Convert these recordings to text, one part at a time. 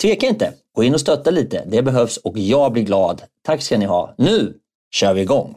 tveka inte. Gå in och stötta lite. Det behövs och jag blir glad. Tack ska ni ha. Nu kör vi igång!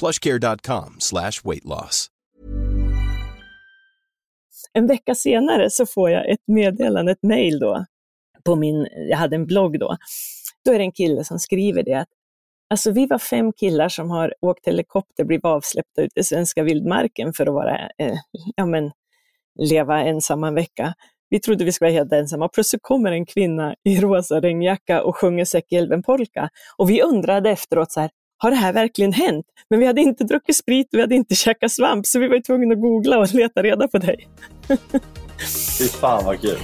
Plushcare.com slash weight loss. En vecka senare så får jag ett meddelande, ett mejl då, på min, jag hade en blogg då. Då är det en kille som skriver det att Alltså vi var fem killar som har åkt helikopter, blivit avsläppta ut i svenska vildmarken för att vara, eh, ja men, leva ensamma en vecka. Vi trodde vi skulle vara helt ensamma. Plötsligt kommer en kvinna i rosa regnjacka och sjunger Säckälven-polka. Och vi undrade efteråt, så här, har det här verkligen hänt? Men vi hade inte druckit sprit, vi hade inte käkat svamp, så vi var tvungna att googla och leta reda på dig. Fy fan vad kul!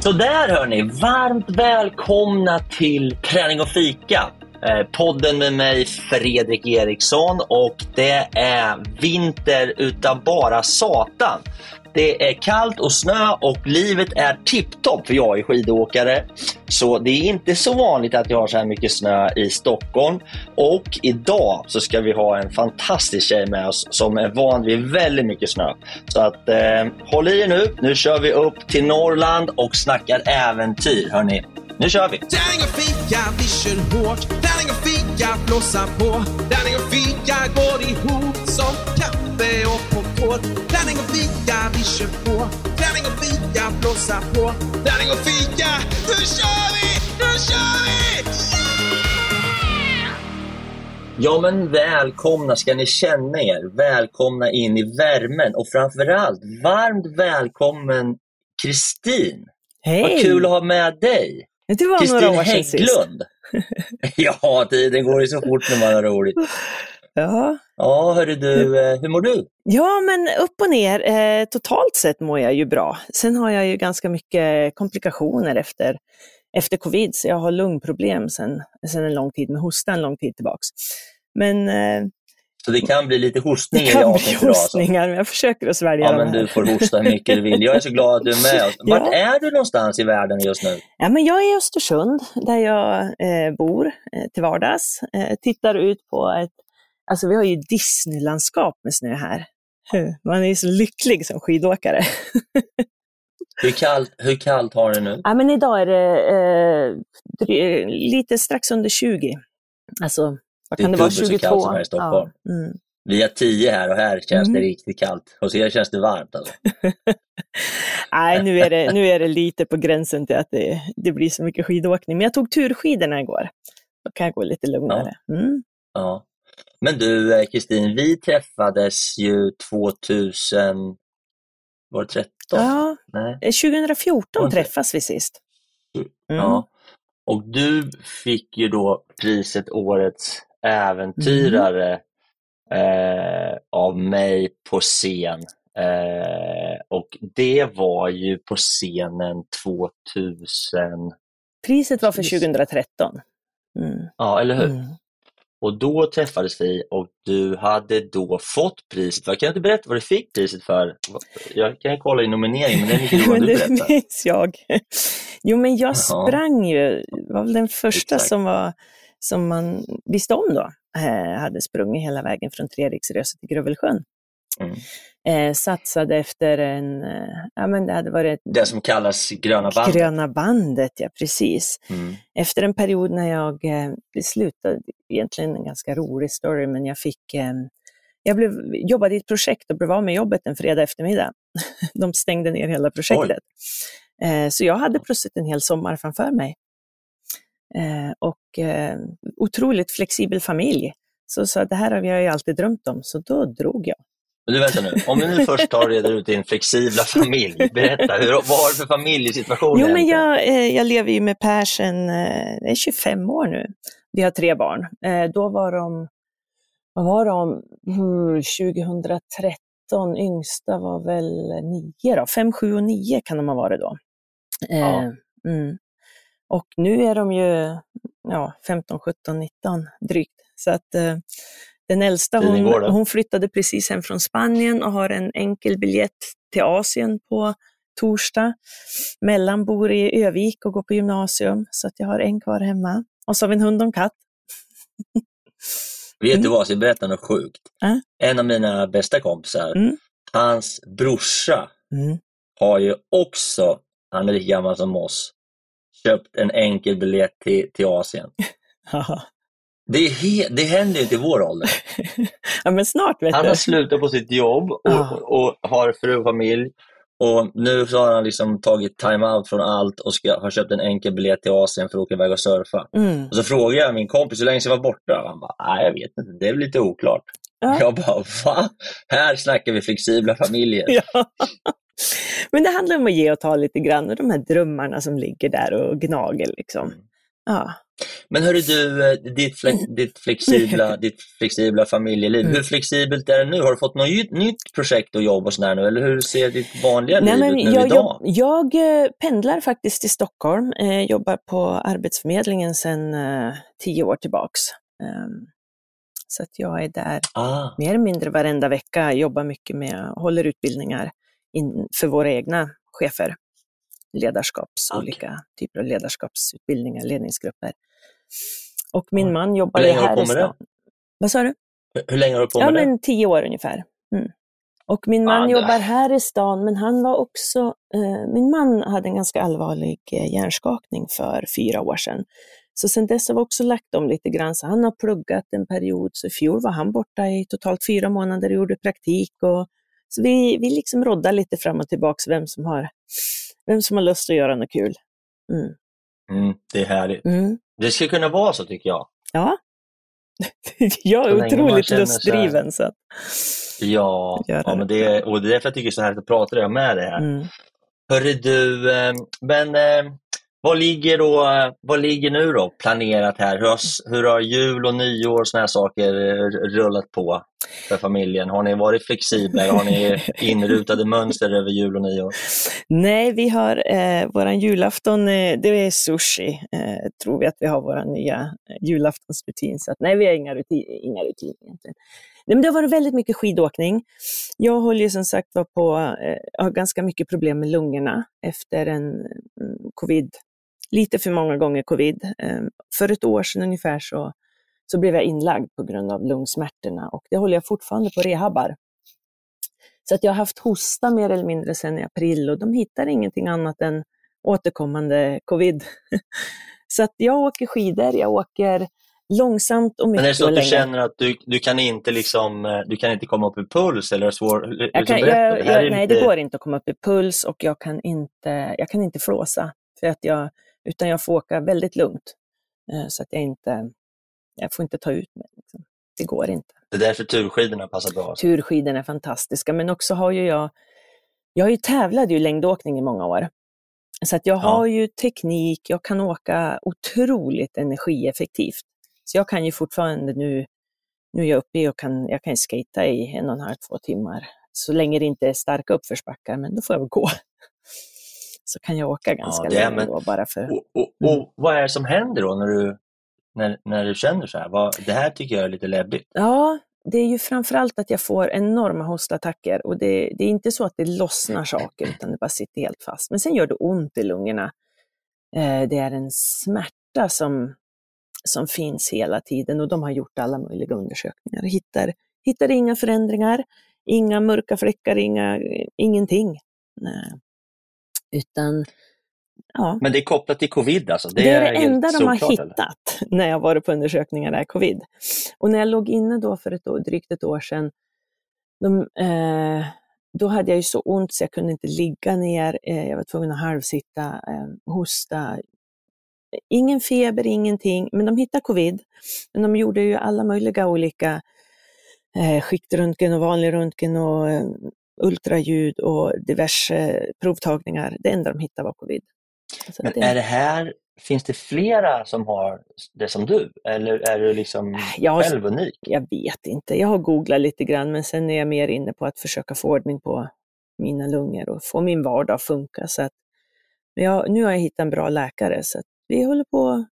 Så där hörni, varmt välkomna till Träning och fika. Eh, podden med mig Fredrik Eriksson och det är vinter utav bara satan. Det är kallt och snö och livet är tipptopp för jag är skidåkare. Så det är inte så vanligt att jag har så här mycket snö i Stockholm. Och idag så ska vi ha en fantastisk tjej med oss som är van vid väldigt mycket snö. Så att eh, håll i er nu. Nu kör vi upp till Norrland och snackar äventyr. Hörni, nu kör vi! Tärning och fika, vi kör hårt. Tärning och fika, blåsa på. Tärning och fika går ihop som kaffe och popcorn. Kör på. Tärning och fika, blåsa på. Tärning och fika, nu kör vi! Nu kör vi! Ja men välkomna ska ni känna er. Välkomna in i värmen och framförallt varmt välkommen Kristin. Hej! Vad kul att ha med dig. Det var Kristin några år sedan sist. Hägglund. ja, tiden går ju så fort när man har roligt. Ja. Ja, hörru du, eh, hur mår du? ja, men upp och ner. Eh, totalt sett mår jag ju bra. Sen har jag ju ganska mycket komplikationer efter, efter covid, så jag har lungproblem sen, sen en lång tid, med hosta en lång tid tillbaks. Men eh, Så det kan bli lite hostning det i kan bli idag. Alltså. hostningar, men jag försöker att svälja Ja, men du får hosta hur mycket du vill. Jag är så glad att du är med oss. Vart Ja. är du någonstans i världen just nu? Ja, men jag är i Östersund där jag eh, bor eh, till vardags. Eh, tittar ut på ett, alltså vi har ju Disneylandskap med snö här. Man är ju så lycklig som skidåkare. Hur kallt, hur kallt har det nu? Ja, men idag är det eh, lite strax under 20. Alltså, vad Det är kan det vara, dubbelt så 22? kallt som här i Stockholm. Ja, mm. Vi har 10 här och här känns det Mm. riktigt kallt. Hos er känns det varmt alltså. Nej, nu är, det, nu är det lite på gränsen till att det, det blir så mycket skidåkning. Men jag tog turskidorna igår. Då kan jag gå lite lugnare. Mm. Ja. Men du eh, Kristin, vi träffades ju 2000, var det 13? Ja, Nej. eh, 2014 Var det- träffas vi sist. Mm. Ja. Och du fick ju då priset Årets äventyrare eh, av mig på scen. Eh, och det var ju på scenen 2000, Priset var för Precis. 2013. Mm. ja eller hur? Och då träffades vi och du hade då fått priset. Kan du inte berätta vad du fick priset för? Jag kan kolla i nomineringen, men det är att du det berättar. minns jag. Jo, men jag Ja. sprang ju, var väl den första Exakt. som, var, som man visste om då, eh, hade sprungit hela vägen från Treriksröset till Grövelsjön. Mm. Eh, satsade efter en, eh, ja men det hade varit Det som kallas Gröna bandet. Gröna bandet, ja precis. Mm. Efter en period när jag eh, slutade, egentligen en ganska rolig story, men jag fick, eh, jag blev, jobbade i ett projekt och blev av med jobbet en fredag eftermiddag. De stängde ner hela projektet. Eh, så jag hade plötsligt en hel sommar framför mig. Eh, och otroligt flexibel familj. Så, så det här har jag ju alltid drömt om, så då drog jag. Men du vänta nu, om vi nu först tar reder ut din flexibla familj. Berätta, hur, vad har du för familjesituation Jo, men jag, eh, jag lever ju med Per sedan, eh, det är 25 år nu. Vi har tre barn. Eh, då var de, vad var de, hmm, 2013, yngsta var väl nio då, fem, sju och nio kan de ha varit då. Ja. mm. Och nu är de ju ja, 15, 17, 19 drygt. Så att den äldsta hon, hon flyttade precis hem från Spanien och har en enkel biljett till Asien på torsdag. Mellan bor i Övik och går på gymnasium, så att jag har en kvar hemma. Och så har vi en hund och en katt. Vet du Mm. vad, jag berättar något sjukt. Ja. En av mina bästa kompisar, Mm. hans brorsa Mm. har ju också, han är lika gammal som oss, köpt en enkel biljett till, till Asien. Det, he, det händer ju inte i vår ålder. ja, men snart vet Han du. har slutat på sitt jobb och, Ja. och har fru och familj. Och nu så har han liksom tagit time-out från allt och ska, har köpt en enkel biljett till Asien för att åka iväg och surfa. Mm. Och så frågar jag min kompis hur länge ska jag vara borta? Och han bara, nej jag vet inte, det är väl lite oklart. Ja. Jag bara, va? Här snackar vi flexibla familjer. Ja. Men det handlar om att ge och ta lite grann och de här drömmarna som ligger där och gnager. Liksom. Mm. Ja. Men hörru du, eh, ditt, flex, ditt, flexibla, ditt flexibla familjeliv, Mm. hur flexibelt är det nu? Har du fånt något nytt, projekt och jobb och sådär nu? Eller hur ser ditt vanliga liv men ut nu jag, idag? jag, jag eh, pendlar faktiskt till Stockholm, eh, jobbar på Arbetsförmedlingen sedan eh, tio år tillbaks. Ehm, så att jag är där Ah, mer eller mindre varenda vecka, jobbar mycket med, håller utbildningar in, för våra egna chefer. Ledarskaps, Okej. olika typer av ledarskapsutbildningar, ledningsgrupper. Och min Ja. man har här i med det? stan. Vad sa du? hur- länge har du på Ja, med det? men tio år ungefär. Mm. Och min man Ja, det- jobbar här i stan, men han var också, eh, min man hade en ganska allvarlig eh, hjärnskakning för fyra år sedan. Så sen dess har vi också lagt om lite grann, så han har pluggat en period, så i fjol var han borta i totalt fyra månader och gjorde praktik. Och, så vi, vi liksom roddar lite fram och tillbaks vem som har, vem som har lust att göra något kul. Mm. Mm, det är härligt. Mm. Det ska kunna vara så tycker jag. Ja. jag är otroligt så här- lustdriven. Så att, Ja, ja men det, och det är därför jag tycker det är så härligt att prata med det här. mm. Hörru du, eh, men eh, vad ligger då, eh, vad ligger nu då planerat här? Hur har, hur har jul och nyår och såna här saker rullat på för familjen? Har ni varit flexibla? Har ni inrutade mönster över jul och nyår? Nej, vi har eh, våran julafton, eh, det är sushi, eh, tror vi att vi har våran nya eh, julaftonsrutin. Så att, nej, vi har inga, rutin, inga rutiner egentligen. Nej, men det har varit väldigt mycket skidåkning. Jag håller ju som sagt var på, eh, har ganska mycket problem med lungorna efter en mm, covid, lite för många gånger covid. Eh, för ett år sedan ungefär så, så blev jag inlagd på grund av lungsmärtorna och det håller jag fortfarande på rehabbar. Så att jag har haft hosta mer eller mindre sedan i april och de hittar ingenting annat än återkommande covid. Så att jag åker skidor, jag åker långsamt och Men mycket är det så att du känner att du, du, kan inte liksom, eh, du kan inte komma upp i puls eller svår, liksom kan, jag, det jag, nej, lite- det går inte att komma upp i puls och jag kan inte, jag kan inte flåsa. För att jag, utan jag får åka väldigt lugnt. Eh, Så att jag inte, jag får inte ta ut mig. Liksom. Det går inte. Det är därför turskidorna passar bra. alltså. Turskidorna är fantastiska, men också har ju jag, jag har ju tävlat ju längdåkning i många år. Så att jag har ju teknik, jag kan åka otroligt energieffektivt. Så jag kan ju fortfarande nu, nu är jag uppe i och kan, jag kan skata i en och en halv, två timmar. Så länge det inte är starka uppförsbackar, men då får jag väl gå. Så kan jag åka ganska är- länge men- då bara för... Och, och, och vad är det som händer då när du, när, när du känner så här? Vad, det här tycker jag är lite läbbigt. Ja, det är ju framförallt att jag får enorma hostattacker och det, det är inte så att det lossnar saker utan det bara sitter helt fast. Men sen gör det ont i lungorna. Eh, det är en smärta som, som finns hela tiden och de har gjort alla möjliga undersökningar och hittar, hittar inga förändringar, inga mörka fläckar, inga, ingenting. Nej. Utan, ja. Men det är kopplat till covid alltså? Det, är det helt enda de har eller? hittat när jag varit på undersökningar är covid. Och när jag låg inne då för ett år, drygt ett år sedan, de, eh, då hade jag ju så ont så jag kunde inte ligga ner. Eh, jag var tvungen att halvsitta, eh, hosta. Ingen feber, ingenting, men de hittade covid. Men de gjorde ju alla möjliga olika eh, skiktröntgen och vanlig röntgen och eh, ultraljud och diverse provtagningar. Det enda de hittade var covid. Så Men det- är det här, finns det flera som har det som du? Eller är du liksom Jag har- själv unik? Jag vet inte. Jag har googlat lite grann, men sen är jag mer inne på att försöka få ordning på mina lungor och få min vardag att funka. Så att, men jag, nu har jag hittat en bra läkare, så vi håller på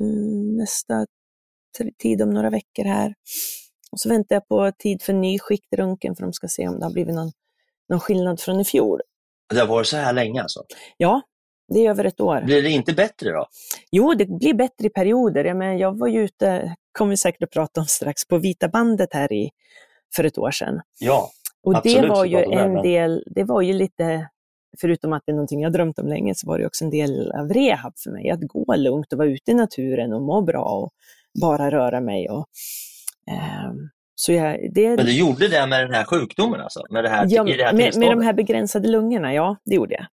mm, nästa t- tid om några veckor här. Och så väntar jag på tid för ny skiktröntgen för de ska se om det har blivit någon, någon skillnad från i fjol. Det har varit så här länge alltså? Ja, det är över ett år. Blir det inte bättre då? Jo, det blir bättre i perioder. Jag, men, jag var ju ute, kommer vi säkert att prata om strax, på Vita bandet här i, för ett år sedan. Ja. Och Absolut, det var ju en det. del, det var ju lite, förutom att det är någonting jag drömt om länge, så var det också en del av rehab för mig. Att gå lugnt och vara ute i naturen och må bra och bara röra mig. Och, så jag, det, Men du gjorde det med den här sjukdomen alltså? Med det här, ja, i det här med, med de här begränsade lungorna, ja, det gjorde jag.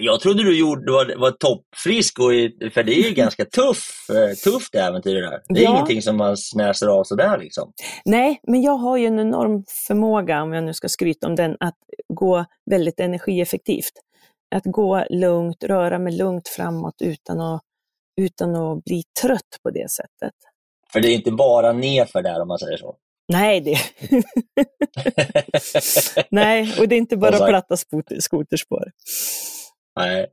Jag trodde du gjorde, var, var toppfrisk, och, för det är ju ganska tuff, eh, tufft äventyr det där. Det är Ja. ingenting som man snäser av sådär liksom. Nej, men jag har ju en enorm förmåga, om jag nu ska skryta om den, att gå väldigt energieffektivt. Att gå lugnt, röra mig lugnt framåt utan att, utan att bli trött på det sättet. För det är inte bara nerför där om man säger så. Nej, det... Nej, och det är inte bara platta skoterspår. Nej.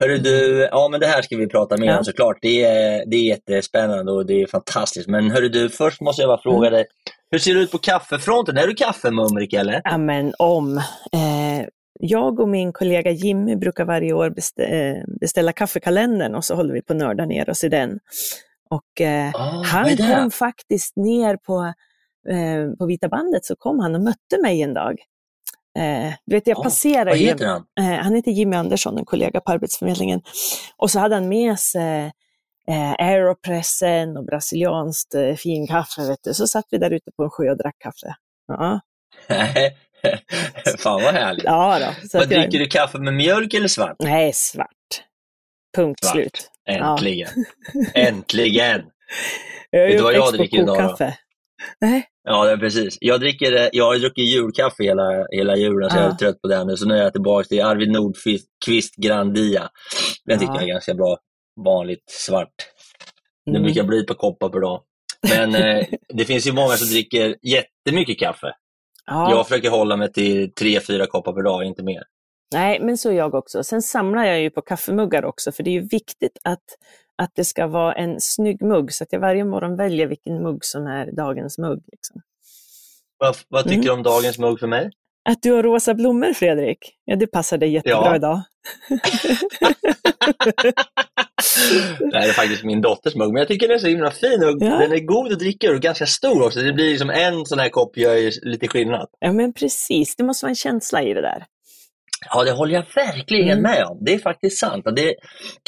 Hörru du, ja men det här ska vi prata mer Ja. om såklart. Det är, det är jättespännande och det är fantastiskt. Men hörru du, först måste jag bara fråga Mm. dig. Hur ser det ut på kaffefronten? Är du kaffemumrik eller? Ja, men om. Eh, jag och min kollega Jimmy brukar varje år bestä- eh, beställa kaffekalendern och så håller vi på att nörda ner oss i den. Och eh, Ah, han kom faktiskt ner på, eh, på Vita bandet, så kom han och mötte mig en dag. Eh, vet, jag passerar ju- heter han? Eh, han heter Jimmy Andersson, en kollega på Arbetsförmedlingen. Och så hade han med sig eh, Aeropressen och brasilianskt eh, finkaffe. Vet du. Så satt vi där ute på en sjö och drack kaffe. Ja, Fan vad härligt. ja då. Så vad att jag, dricker du kaffe med mjölk eller svart? Nej, svart. Punkt Svart. slut. Äntligen. Äntligen. Jag är Vet du vad jag dricker idag då? kokkaffe. Nej, Ja, det precis. Jag, dricker, eh, jag har druckit julkaffe hela, hela julen, så jag är Ja. trött på det nu. Så nu är jag tillbaka till Arvid Nordqvist Grandia. Den tycker Ja. jag är ganska bra. Vanligt svart. Det Mm. brukar bli ett par koppar per dag. Men eh, det finns ju många som dricker jättemycket kaffe. ja. Jag försöker hålla mig till tre, fyra koppar per dag, inte mer. Nej, men så jag också. Sen samlar jag ju på kaffemuggar också, för det är ju viktigt att, att det ska vara en snygg mugg, så att jag varje morgon väljer vilken mugg som är dagens mugg. Liksom. Vad, vad tycker Mm. du om dagens mugg för mig? Att du har rosa blommor, Fredrik, ja, det passar dig jättebra Ja. idag. Det här är faktiskt min dotters mugg, men jag tycker den är så himla fin. Och Ja. Den är god att dricka och ganska stor också. Det blir liksom en sån här kopp gör lite skillnad. Ja, men precis. Det måste vara en känsla i det där. Ja, det håller jag verkligen Mm. med om. Det är faktiskt sant. Det är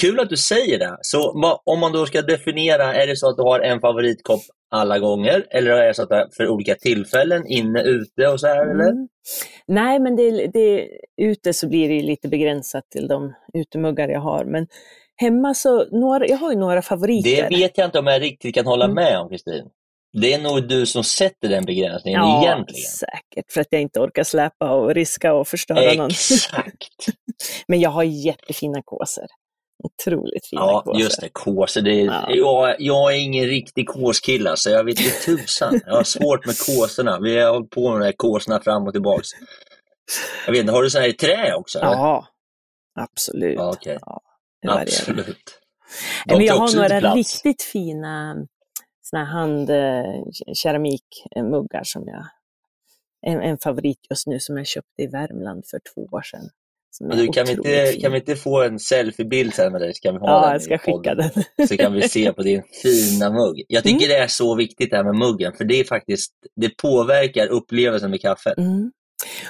kul att du säger det. Så om man då ska definiera, är det så att du har en favoritkopp alla gånger? Eller är det så att det är för olika tillfällen, inne, ute och så här? Eller? Mm. Nej, men det, det, ute så blir det lite begränsat till de utemuggar jag har. Men hemma så, några, jag har ju några favoriter. Det vet jag inte om jag riktigt kan hålla Mm. med om, Kristin. Det är nog du som sätter den begränsningen ja, egentligen. säkert. För att jag inte orkar släpa och riska och förstöra någon. Exakt. Men jag har jättefina kåsor. Otroligt fina Ja, kåsor. just det. Kåsor. Det är, Ja. jag, jag är ingen riktig kåskille, så jag vet inte tusan. Jag har svårt med kåsorna. Vi har hållit på med de här kåsorna fram och tillbaks. Jag vet inte, har du sådana här i trä också? eller? Ja, absolut. Ja, okej. Ja. Absolut. De Men jag har några plats. riktigt fina såna här handkeramikmuggar som jag en, en favorit just nu som jag köpte i Värmland för två år sedan. Du, kan, vi inte, fin. kan vi inte få en selfiebild sen med dig? Så kan vi ha Ja, den jag ska skicka den. Så kan vi se på din fina mugg. Jag tycker det är så viktigt det här med muggen, för det är faktiskt, det påverkar upplevelsen med kaffet. Mm.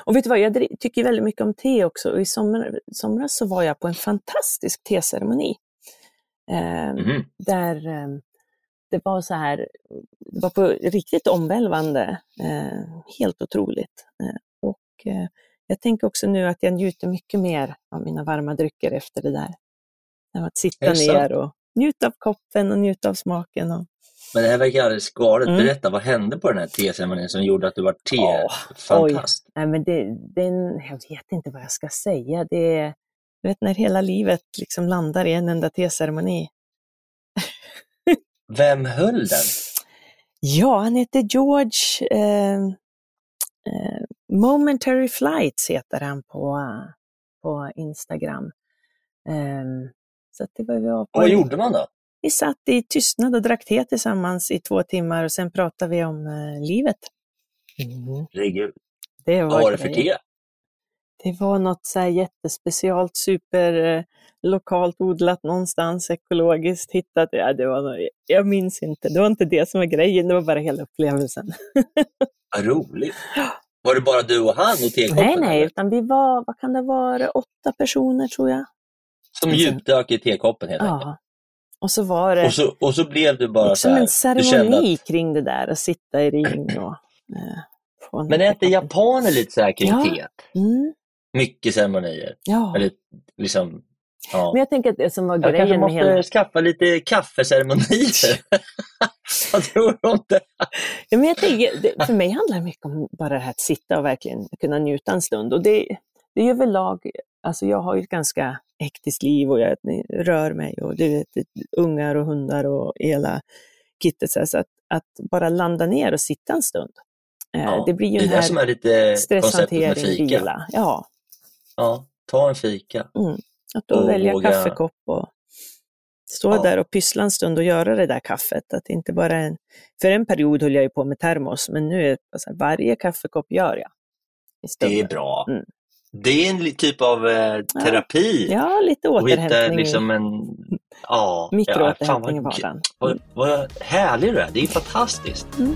Och vet du vad, jag tycker väldigt mycket om te också. Och I sommar, somras så var jag på en fantastisk teceremoni. Eh, Mhm. Där eh, det var så här, det var på riktigt omvälvande. Eh, helt otroligt. Eh, och eh, jag tänker också nu att jag njuter mycket mer av mina varma drycker efter det där. Att sitta ner och njuta av koppen och njuta av smaken. Och, Men det här verkar alldeles galet. Mm. Berätta, vad hände på den här teceremonin som gjorde att du var te-fantast? Nej, men det, den, jag vet inte vad jag ska säga. Det är, du vet när hela livet liksom landar i en enda teceremoni. Vem höll den? Ja, han heter George eh, eh, Momentary Flights heter han på, på Instagram. Eh, så att det var vi var på. Och vad gjorde man då? Vi satt i tystnad och drack te tillsammans i två timmar och sen pratade vi om eh, livet. Herregud, Det vad var det för grejer. te? Det var något så här jättespecialt, super eh, lokalt odlat någonstans, ekologiskt hittat. Ja, det var något, jag minns inte, det var inte det som var grejen, det var bara hela upplevelsen. Vad roligt. Var det bara du och han och tekoppen? nej, nej, eller? utan vi var, vad kan det vara, åtta personer tror jag. Som djupdök i tekoppen helt enkelt. Ja. Och så var det Och så, och så blev du bara så liksom här. en ceremoni att, kring det där, att sitta i ring och eh, men är inte japaner lite så här kring Ja. teet? Mm, Mycket ceremonier. ja. Eller liksom, ja. Men jag tänker att det som var Jag kanske grejen med måste hela... skaffa lite kaffeceremonier. Vad tror du om det? Ja, men jag tänker, för mig handlar det mycket om bara det här att sitta och verkligen kunna njuta en stund. Och det, det är ju överlag, alltså jag har ju ett ganska hektiskt liv och jag rör mig och du vet, ungar och hundar och hela kittet. Så, här, att, att bara landa ner och sitta en stund. Eh, Ja, det blir ju det är den det som här är lite konceptet med stresshantering, fika. vila. Ja, Ja, ta en fika. att då Och välja våga- kaffekopp och stå Ja. där och pyssla en stund och göra det där kaffet. Att inte bara en, för en period höll jag ju på med termos, men nu är det bara så här, varje kaffekopp gör jag. i Det är bra. Mm. Det är en typ av eh, terapi. Ja, lite Och hitta återhämtning, liksom en... Ja, ja, mikroåterhämtning i vad, vardagen. vad, vad härlig du är. Det är fantastiskt. Mm.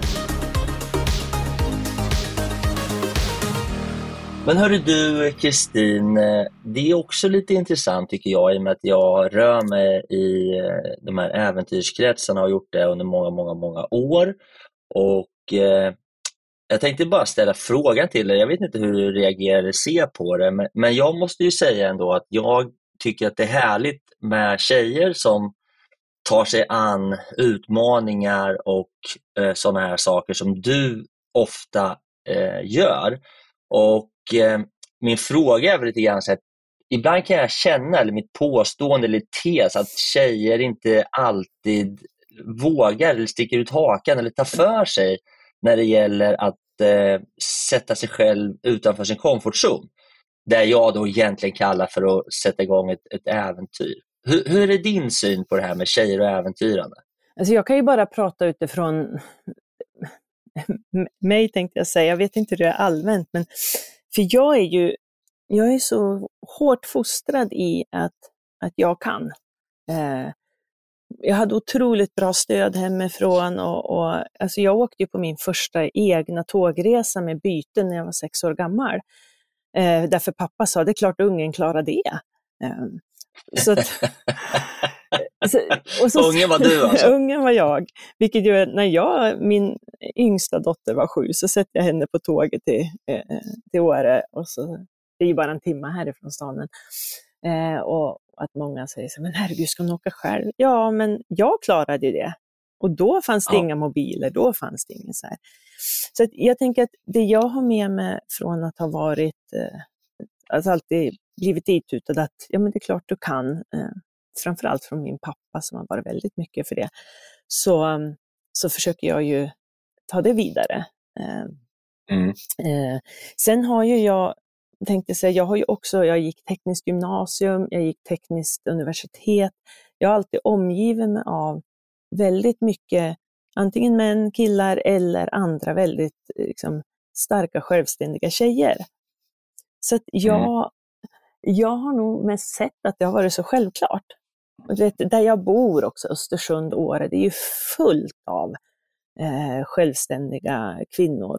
Men hörru du Kristin, eh, det är också lite intressant tycker jag i och med att jag rör mig i eh, de här äventyrskretsarna och har gjort det under många, många, många år. Och eh, jag tänkte bara ställa frågan till dig, jag vet inte hur du reagerar eller ser på det, men, men jag måste ju säga ändå att jag tycker att det är härligt med tjejer som tar sig an utmaningar och eh, sådana här saker som du ofta eh, gör. Och eh, min fråga är väl lite grann så att ibland kan jag känna, eller mitt påstående eller tes, att tjejer inte alltid vågar eller sticker ut hakan eller tar för sig när det gäller att eh, sätta sig själv utanför sin komfortzon. Det jag då egentligen kallar för att sätta igång ett, ett äventyr. Hur, hur är din syn på det här med tjejer och äventyrande? Alltså jag kan ju bara prata utifrån mig tänkte jag säga, jag vet inte hur det är allmänt, men för jag är ju jag är så hårt fostrad i att, att jag kan. Eh, jag hade otroligt bra stöd hemifrån och, och alltså jag åkte på min första egna tågresa med byten när jag var sex år gammal. Eh, därför pappa sa, det är klart ungen klarar det. Eh, så att, och så, Ungen var du alltså? ungen var jag. Vilket ju, när jag, min yngsta dotter var sju, så sätter jag henne på tåget till, eh, till Åre. Och så, det är ju bara en timme härifrån stan. Eh, och att många säger så men herregud, ska hon åka själv? Ja, men jag klarade ju det. Och då fanns det Ja. inga mobiler, då fanns det inget så här. Så jag tänker att det jag har med mig från att ha varit, eh, alltså alltid blivit ditutad att ja men det är klart du kan, eh, framförallt från min pappa som har varit väldigt mycket för det, så, um, så försöker jag ju ta det vidare. Eh, Mm. Eh, sen har ju jag, tänkte säga, jag har ju också, jag gick tekniskt gymnasium, jag gick tekniskt universitet. Jag har alltid omgivit mig av väldigt mycket, antingen män, killar eller andra väldigt eh, liksom, starka självständiga tjejer. Så att jag, jag har nog mest sett att det har varit så självklart. Vet, där jag bor också, Östersund, Åre, det är ju fullt av eh, självständiga kvinnor.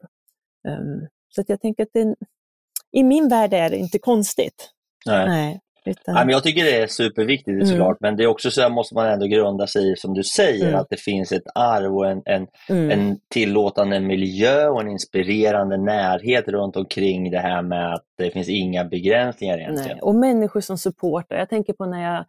Um, så att jag tänker att det, i min värld är det inte konstigt. Nej. Nej, utan, Nej, men jag tycker det är superviktigt Mm. såklart, men det är också så här måste man ändå grunda sig i, som du säger, Mm. att det finns ett arv och en, en, mm, en tillåtande miljö och en inspirerande närhet runt omkring det här med att det finns inga begränsningar egentligen. nej. Och människor som supportar. Jag tänker på när jag,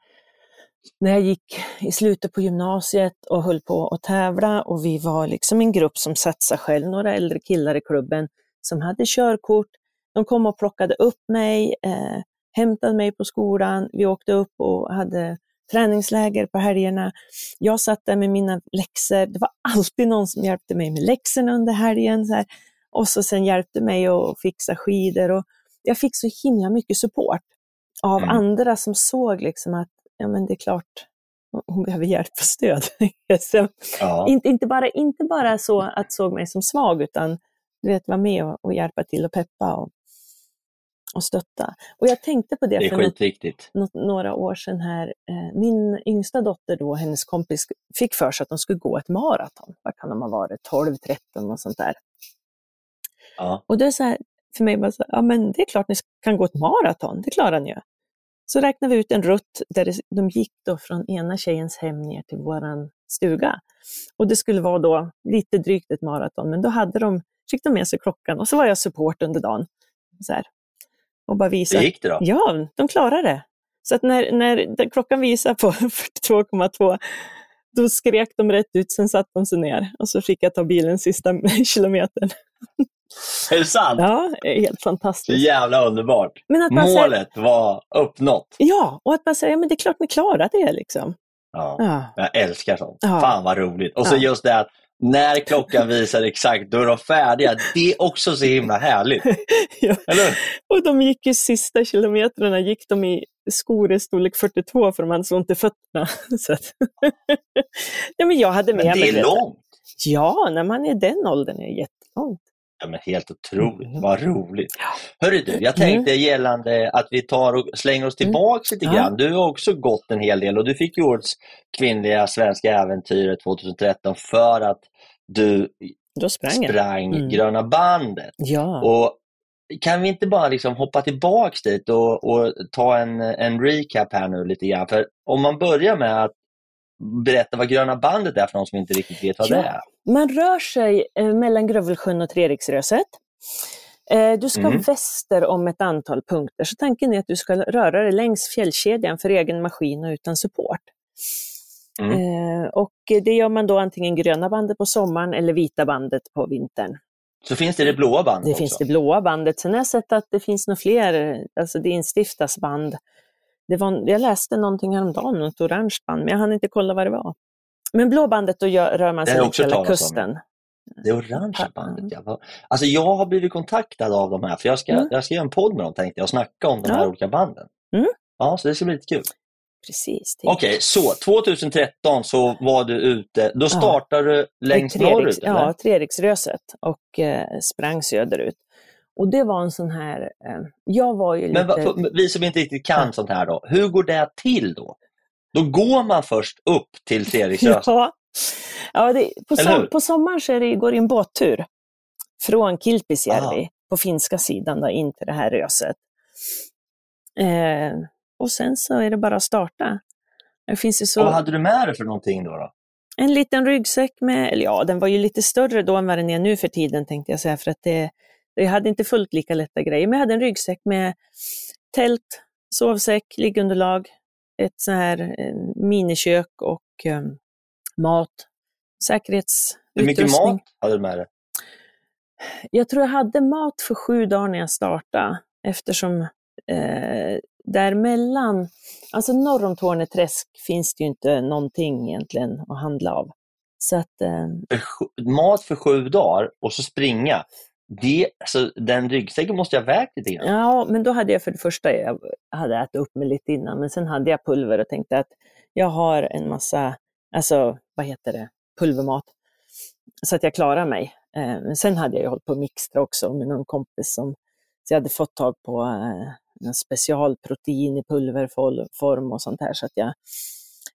när jag gick i slutet på gymnasiet och höll på att tävla och vi var liksom en grupp som satsade själv, några äldre killar i klubben som hade körkort. De kom och plockade upp mig, eh, hämtade mig på skolan. Vi åkte upp och hade träningsläger på helgerna. Jag satt där med mina läxor. Det var alltid någon som hjälpte mig med läxorna under helgen. Så här. Och så sen hjälpte mig att fixa skidor. Och jag fick så himla mycket support av Mm. andra som såg liksom att ja, men det är klart, hon behöver hjälp och stöd. Ja. inte, inte, bara, inte bara så att såg mig som svag, utan du vet, vara med och, och hjälpa till och peppa och, och stötta. Och jag tänkte på det, Det för något, något, några år sedan här. Eh, min yngsta dotter då, hennes kompis, fick för sig att de skulle gå ett maraton. Vad kan de ha varit? 12, 13 och sånt där. Ja. Och det är så här, för mig bara så, ja men det är klart ni kan gå ett maraton, det klarar ni ju. Så räknade vi ut en rutt där de gick då från ena tjejens hem ner till våran stuga. Och det skulle vara då lite drygt ett maraton, men då hade de, fick de med sig klockan och så var jag support under dagen. Så här. Och bara visa. Det gick det då? Ja, de klarade det. Så att när, när klockan visade på 42,2 då skrek de rätt ut, sen satte de sig ner och så fick jag ta bilen sista kilometern. Är det sant? Ja, helt Så fantastiskt. jävla underbart. Men att man säger, Målet var uppnått. ja, och att man säger, men det är klart ni klarar det liksom. Ja. Ja, Jag älskar sånt. Ja. Fan vad roligt. Och så Ja. just det att när klockan visar exakt, då är de färdiga. Det är också så himla härligt. ja. Eller? Och de gick ju sista kilometrarna gick de i skor i storlek 42 för de hade så ont i fötterna. Så att, ja, men jag hade med Men det är långt. Ja, när man är den åldern är det jättelångt. Ja, men helt otroligt. Mm. Vad roligt. Hörru du, jag tänkte gällande att vi tar och slänger oss tillbaks lite Mm. Ja. grann. Du har också gått en hel del och du fick ju årets kvinnliga svenska äventyret 2013 för att du Då sprang sprang Mm. Gröna bandet. Ja. Och kan vi inte bara liksom hoppa tillbaks dit och, och ta en, en recap här nu lite grann? För om man börjar med att berätta vad Gröna bandet är för någon som inte riktigt vet vad Ja. det är. Man rör sig eh, mellan Grövelsjön och Treriksröset. Eh, du ska Mm. väster om ett antal punkter, så tanken är att du ska röra dig längs fjällkedjan för egen maskin och utan support. Mm. Eh, och det gör man då antingen gröna bandet på sommaren eller vita bandet på vintern. Så finns det det blåa bandet Det också. finns det blåa bandet. Sen har jag sett att det finns några fler, alltså det instiftas band. Det var, jag läste någonting häromdagen, något orange band, men jag hann inte kolla vad det var. Men blå bandet, då gör, rör man sig längs hela talat om. kusten. Det orangea bandet, ja. Alltså jag har blivit kontaktad av de här, för jag ska, Mm. jag ska göra en podd med dem tänkte jag och snacka om de här Ja. olika banden. Mm. Ja, så det ska bli lite kul. Precis. Okej, så 2013 så var du ute, då startade du längst norrut? Ja, Treriksröset och eh, sprang söderut. Och det var en sån här, eh, jag var ju lite... Men för, vi som inte riktigt kan Ja. sånt här då, hur går det till då? Då går man först upp till Treriksröset? Ja, ja det, på, som, på sommaren så det, går det en båttur från Kilpisjärvi på finska sidan då, in till det här röset. Eh, och sen så är det bara att starta. Det finns ju så... Och vad hade du med dig för någonting då? då? En liten ryggsäck med, eller ja, den var ju lite större då än vad den är nu för tiden tänkte jag säga, för att det, jag hade inte fullt lika lätta grejer, men jag hade en ryggsäck med tält, sovsäck, liggunderlag, ett så här minikök och um, mat, säkerhetsutrustning. Hur mycket mat hade du med dig? Jag tror jag hade mat för sju dagar när jag startade, eftersom eh, däremellan, alltså norr om Torneträsk finns det ju inte någonting egentligen att handla av. Så att, eh, mat för sju dagar och så springa, det, alltså, den ryggsäcken måste jag vägt lite grann. Ja, men då hade jag för det första, jag hade ätit upp mig lite innan, men sen hade jag pulver och tänkte att jag har en massa, alltså vad heter det, pulvermat, så att jag klarar mig. Eh, men sen hade jag ju hållit på att mixtra också med någon kompis som, så jag hade fått tag på eh, en specialprotein i pulverform och sånt här, så att jag,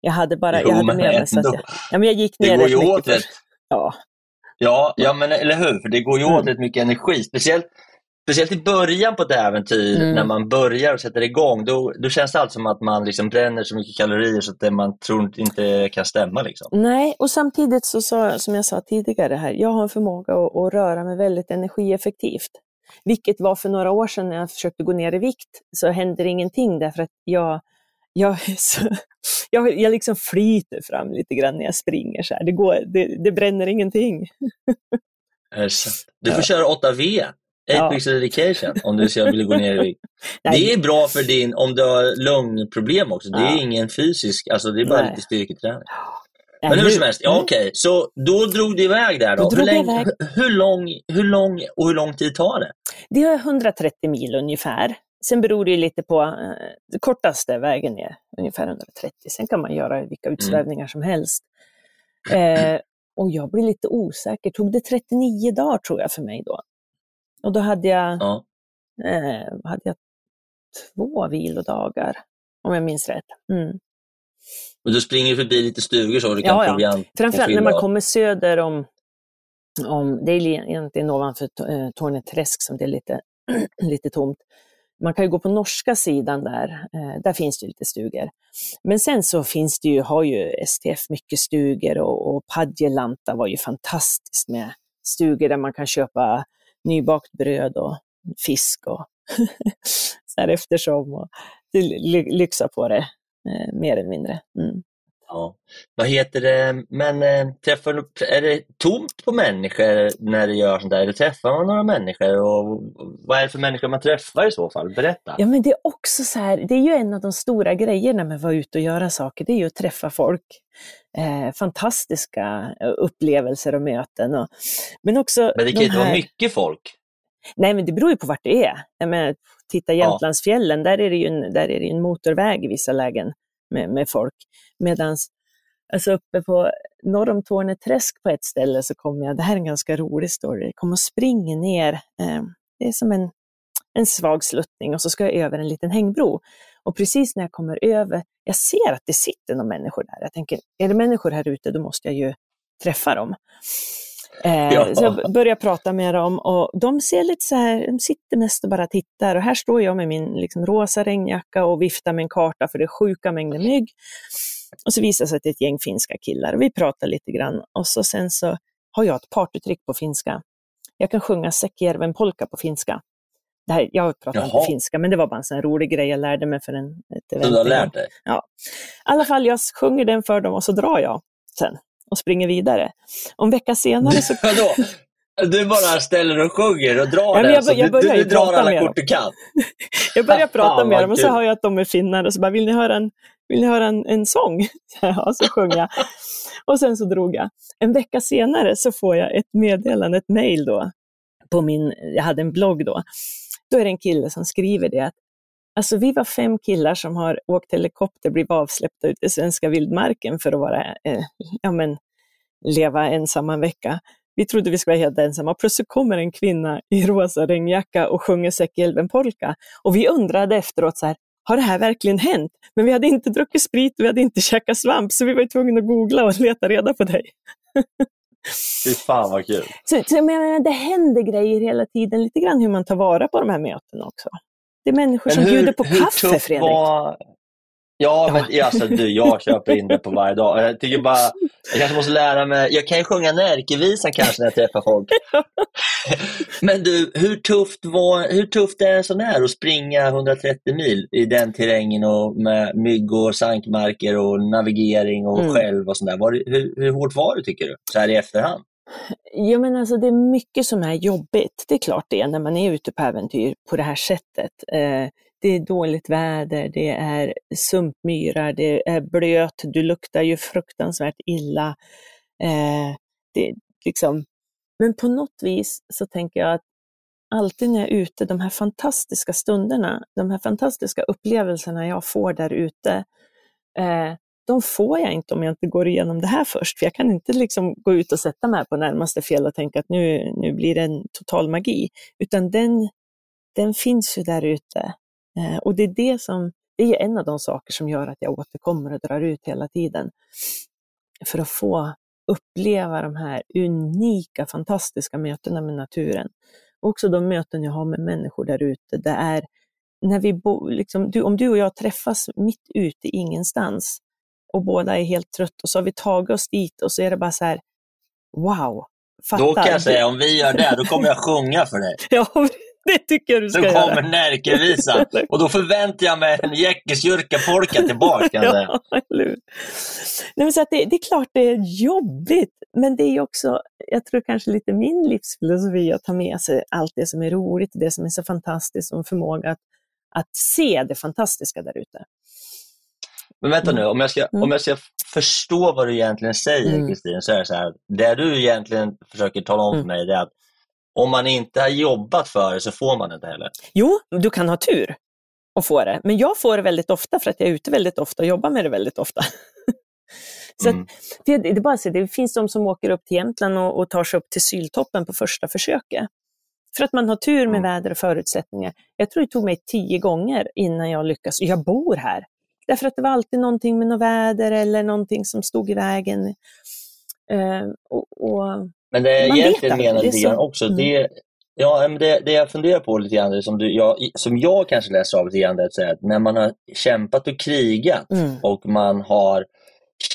jag hade bara, Jo, jag hade men med mig, så att jag, ja, men jag gick ner Det går ju åt rätt. Ja, Ja, ja men eller hur? För det går ju åt Mm. rätt mycket energi. Speciellt, speciellt i början på ett äventyr, Mm. när man börjar och sätter igång, då, då känns det alltid som att man liksom bränner så mycket kalorier så att det man tror inte kan stämma. Liksom. Nej, och samtidigt så sa, som jag sa tidigare här, jag har en förmåga att, att röra mig väldigt energieffektivt. Vilket var för några år sedan när jag försökte gå ner i vikt, så händer ingenting därför att jag, jag, är så, jag, jag liksom flyter fram lite grann när jag springer. Så här. Det, går, det, det bränner ingenting. Är? Du får köra 8V, 8 Ja. weeks dedication, om du vill gå ner i vikt. Det är bra för din, om du har lungproblem också. Det är Ja. ingen fysisk, alltså det är bara Nej. lite styrketräning. Men hur som helst, ja Mm. okej, så då drog du iväg där då. Då hur, länge, iväg. hur, lång, hur lång och hur lång tid tar det? Det är 130 mil ungefär. Sen beror det lite på, eh, kortaste vägen är ungefär 130. Sen kan man göra vilka Mm. utsvävningar som helst. Eh, och jag blir lite osäker. Tog det 39 dagar tror jag för mig då? Och då hade jag, Ja. eh, hade jag två vilodagar, om jag minns rätt. Mm. Och du springer förbi lite stugor så du kan Ja, ja. proviant och Framförallt när man kommer söder om, om det är egentligen ovanför eh, Torneträsk som det är lite, lite tomt. Man kan ju gå på norska sidan där, eh, där finns det lite stugor. Men sen så finns det ju, har ju STF mycket stugor och, och Padjelanta var ju fantastiskt med stugor där man kan köpa nybakt bröd och fisk och så här eftersom och ly- lyxa på det eh, mer eller mindre. Mm. Ja. Vad heter det, men eh, träffar, du- är det tomt på människor när du gör sånt där? Eller träffar man några människor? Och vad är det för människor man träffar i så fall? Berätta. Ja, men det är också så här, det är ju en av de stora grejerna med att vara ute och göra saker, det är ju att träffa folk. Eh, fantastiska eh, upplevelser och möten. Och, men också Men det kan de inte vara här- mycket folk. Nej, men det beror ju på vart det är. Jag menar, titta Jämtlandsfjällen, där är det ju en, där är det ju en motorväg i vissa lägen med, med folk. Medan alltså uppe på norr om Torneträsk på ett ställe så kommer jag, det här är en ganska rolig story, jag kommer och springer ner, eh, det är som en, en svag sluttning och så ska jag över en liten hängbro. Och precis när jag kommer över, jag ser att det sitter några människor där. Jag tänker, är det människor här ute, då måste jag ju träffa dem. Eh, Ja. Så jag börjar prata med dem och de ser lite så här, de sitter mest och bara tittar och här står jag med min liksom, rosa regnjacka och viftar med en karta för det är sjuka mängder mygg. Och så visar det sig att det är ett gäng finska killar. Vi pratar lite grann och så sen så har jag ett partytrick på finska. Jag kan sjunga Säckjärven polka på finska. Det här, jag pratar Jaha. inte finska, men det var bara en sån rolig grej jag lärde mig för en, ett Så du har lärt dig? I alla fall, jag sjunger den för dem och så drar jag sen och springer vidare. Om vecka senare så? Du bara ställer och sjunger och drar den, jag så bör- jag du, du, drar alla kort du kan. Jag börjar Fan, prata med dem och så hör jag att de är finnar och så bara, vill ni höra en, vill ni höra en, en sång? Ja, så sjöng jag. Och sen så drog jag. En vecka senare så får jag ett meddelande, ett mejl då, på min, jag hade en blogg då. Då är det en kille som skriver det att Alltså vi var fem killar som har åkt helikopter, blivit avsläppta ut i svenska vildmarken för att vara, eh, ja men, leva ensamma en vecka. Vi trodde vi skulle vara helt ensamma. Plötsligt kommer en kvinna i rosa regnjacka och sjunger Säckjälven polka. Och vi undrade efteråt, så här, har det här verkligen hänt? Men vi hade inte druckit sprit och vi hade inte käkat svamp, så vi var tvungna att googla och leta reda på dig. Fy fan vad kul. Så, så menar, det händer grejer hela tiden, lite grann hur man tar vara på de här mötena också. Det är människor som bjuder på kaffe, Fredrik. Var... Ja, men Ja. alltså, du, jag köper in det på varje dag. Jag tycker bara, jag kanske måste lära mig, jag kan ju sjunga Närkevisan kanske när jag träffar folk. men du, hur tufft, var, hur tufft är en sån här att springa 130 mil i den terrängen och med mygg och sankmarker och navigering och Mm. själv och sånt där. Var hur, hur hårt var det tycker du, så här i efterhand? Ja, men alltså, det är mycket som är jobbigt. Det är klart det när man är ute på äventyr på det här sättet. Eh, det är dåligt väder, det är sumpmyrar, det är blöt, du luktar ju fruktansvärt illa. Eh, det, liksom. Men på något vis så tänker jag att alltid när jag är ute, de här fantastiska stunderna, de här fantastiska upplevelserna jag får där ute, eh, de får jag inte om jag inte går igenom det här först. För jag kan inte liksom gå ut och sätta mig på närmaste fjäll och tänka att nu, nu blir det en total magi. Utan den, den finns ju där ute. Eh, och det är det som, det är en av de saker som gör att jag återkommer och drar ut hela tiden. För att få uppleva de här unika, fantastiska mötena med naturen. Också de möten jag har med människor där ute. Det är när vi bo, liksom, du, om du och jag träffas mitt ute i ingenstans och båda är helt trötta och så har vi tagit oss dit och så är det bara så här, wow, fatta. Då kan jag säga, om vi gör det, då kommer jag sjunga för dig. Ja, det tycker jag du Då ska göra. kommer Närkevisan. Och då förväntar jag mig en Jäckesjurka-polka tillbaka. Ja? Nej, men så att det, det är klart det är jobbigt, men det är också, jag tror kanske lite min livsfilosofi att ta med sig allt det som är roligt, det som är så fantastiskt och förmåga att, att se det fantastiska där ute. Men vänta nu, om jag, ska, Mm. om jag ska förstå vad du egentligen säger Mm. Kristin, så är det så här. Det du egentligen försöker tala om för Mm. mig det är att om man inte har jobbat för det så får man inte heller. Jo, du kan ha tur och få det, men jag får det väldigt ofta för att jag är ute väldigt ofta och jobbar med det väldigt ofta. så Mm. det, det, är bara så, det finns de som åker upp till Jämtland och, och tar sig upp till Syltoppen på första försöket. För att man har tur med Mm. väder och förutsättningar. Jag tror det tog mig tio gånger innan jag lyckas. Jag bor här. Därför att det var alltid någonting med något väder eller någonting som stod i vägen. Eh, och, och, Men det jag egentligen menar lite grann så. också, Mm. det, ja, men det, det jag funderar på lite grann, som, du, jag, som jag kanske läser av lite grann, det är att när man har kämpat och krigat mm, och man har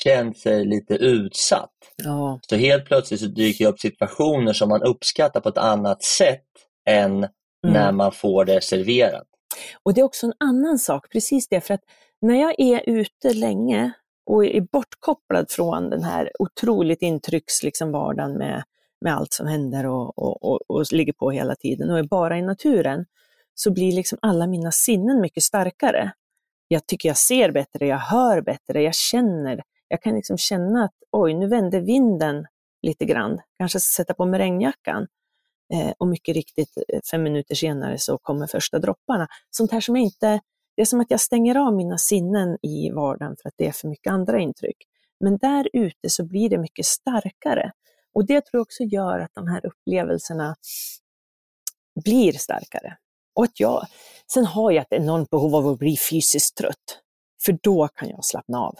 känt sig lite utsatt, ja, så helt plötsligt så dyker det upp situationer som man uppskattar på ett annat sätt än mm. när man får det serverat. Och det är också en annan sak, precis det, för att när jag är ute länge och är bortkopplad från den här otroligt intrycks liksom vardagen med, med allt som händer och, och, och, och ligger på hela tiden och är bara i naturen, så blir liksom alla mina sinnen mycket starkare. Jag tycker jag ser bättre, jag hör bättre, jag känner, jag kan liksom känna att oj, nu vänder vinden lite grann, kanske sätta på mig regnjackan. Eh, och mycket riktigt, eh, fem minuter senare så kommer första dropparna. Sånt här som jag inte, det är som att jag stänger av mina sinnen i vardagen för att det är för mycket andra intryck. Men där ute så blir det mycket starkare. Och det tror jag också gör att de här upplevelserna blir starkare. Och att jag, sen har jag ett enormt behov av att bli fysiskt trött, för då kan jag slappna av.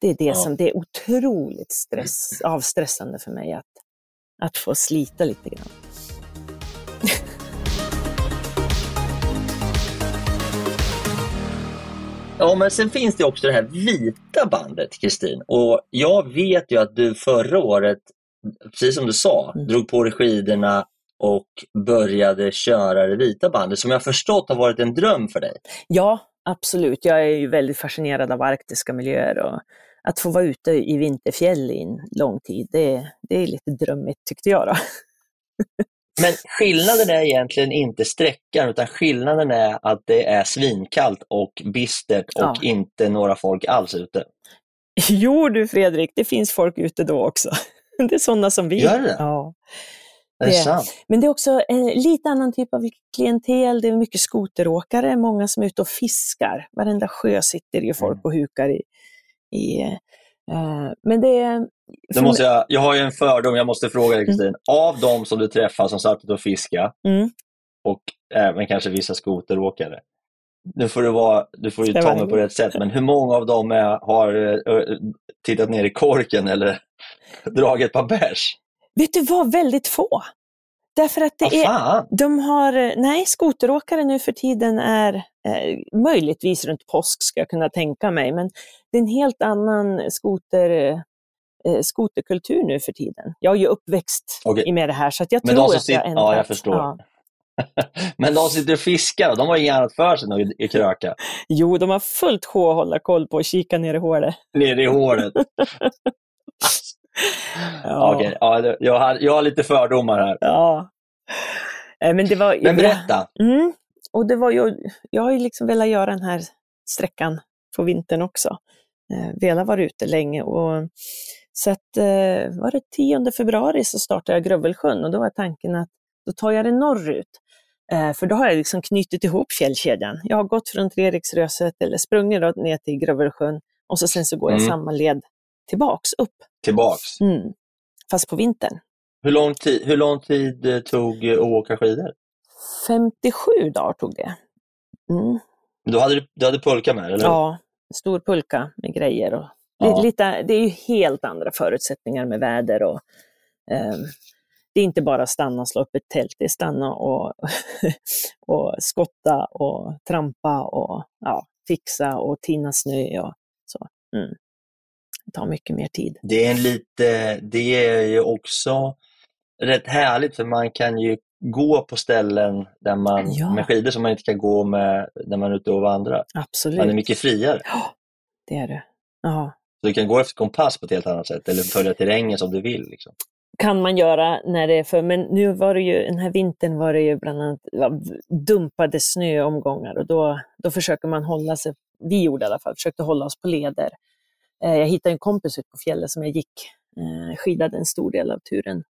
Det är det Ja. som det är otroligt stress, avstressande för mig att, att få slita lite grann. Ja, men sen finns det också det här vita bandet, Kristin. Och jag vet ju att du förra året, precis som du sa, Mm. drog på dig skidorna och började köra det vita bandet, som jag förstått har varit en dröm för dig. Ja, absolut. Jag är ju väldigt fascinerad av arktiska miljöer och att få vara ute i vinterfjäll i en lång tid, det, det är lite drömmigt tyckte jag. Men skillnaden är egentligen inte sträckan, utan skillnaden är att det är svinkallt och bistert och Ja. inte några folk alls ute. Jo du Fredrik, det finns folk ute då också. Det är sådana som vi. Gör det? Ja. Det Det- sant? Men det är också en lite annan typ av klientel. Det är mycket skoteråkare, många som är ute och fiskar. Varenda sjö sitter ju folk Mm. och hukar i. i eh, men det är... Nu måste jag, jag har ju en fördom, jag måste fråga dig Kristin. Av de som du träffar som satt och fiskade Mm. och även kanske vissa skoteråkare, nu får du, vara, du får ju ta mig på rätt sätt, men hur många av dem är, har eh, tittat ner i korken eller dragit ett par bärs? Vet du vad, väldigt få. Därför att det Vad är, de har, nej, skoteråkare nu för tiden är eh, möjligtvis runt påsk ska jag kunna tänka mig, men det är en helt annan skoter, skoterkultur nu för tiden. Jag är ju uppväxt Okej. med det här så jag Men tror de att jag ändrat. ja, jag förstår. Ja. Men de sitter och fiskar, de har inget annat för sig än att kröka. Jo, de har fullt sjå att hålla koll på och kika ner i hålet. Nere i håret. Ja. Okej, ja, jag, har, jag har lite fördomar här. Ja. Eh, Men det var... Men berätta. Mm. Och det var ju, jag har ju liksom velat göra den här sträckan på vintern också. Eh, velat vara ute länge. Och, så att, eh, var det 10 februari så startade jag Grövelsjön och då var tanken att då tar jag det norrut. Eh, för då har jag liksom knutit ihop fjällkedjan. Jag har gått från Treriksröset eller sprungit då ner till Grövelsjön och så sen så går jag Mm. samma led tillbaks upp. Tillbaks. Mm. Fast på vintern. Hur lång tid, hur lång tid eh, tog eh, att åka skidor? 57 dagar tog det. Mm. Du hade, du hade pulka med, eller? Ja, stor pulka med grejer. Och Ja. lite, det är ju helt andra förutsättningar med väder. Och, ehm, det är inte bara stanna och slå upp ett tält, det är stanna och, och skotta och trampa och ja, fixa och tina snö. Och så. Mm. Det tar mycket mer tid. Det är en lite, det är ju också rätt härligt för man kan ju gå på ställen där man, Ja. med skidor som man inte kan gå med när man är ute och vandrar. Absolut. Man är mycket friare. Ja, det är det. Ja. Så du kan gå efter kompass på ett helt annat sätt eller följa terrängen som du vill. Liksom. kan man göra när det är för, men nu var det ju, den här vintern var det ju bland annat dumpade snöomgångar och då, då försöker man hålla sig, vi gjorde i alla fall, försökte hålla oss på leder. Eh, jag hittade en kompis ute på fjället som jag gick, eh, skidade en stor del av turen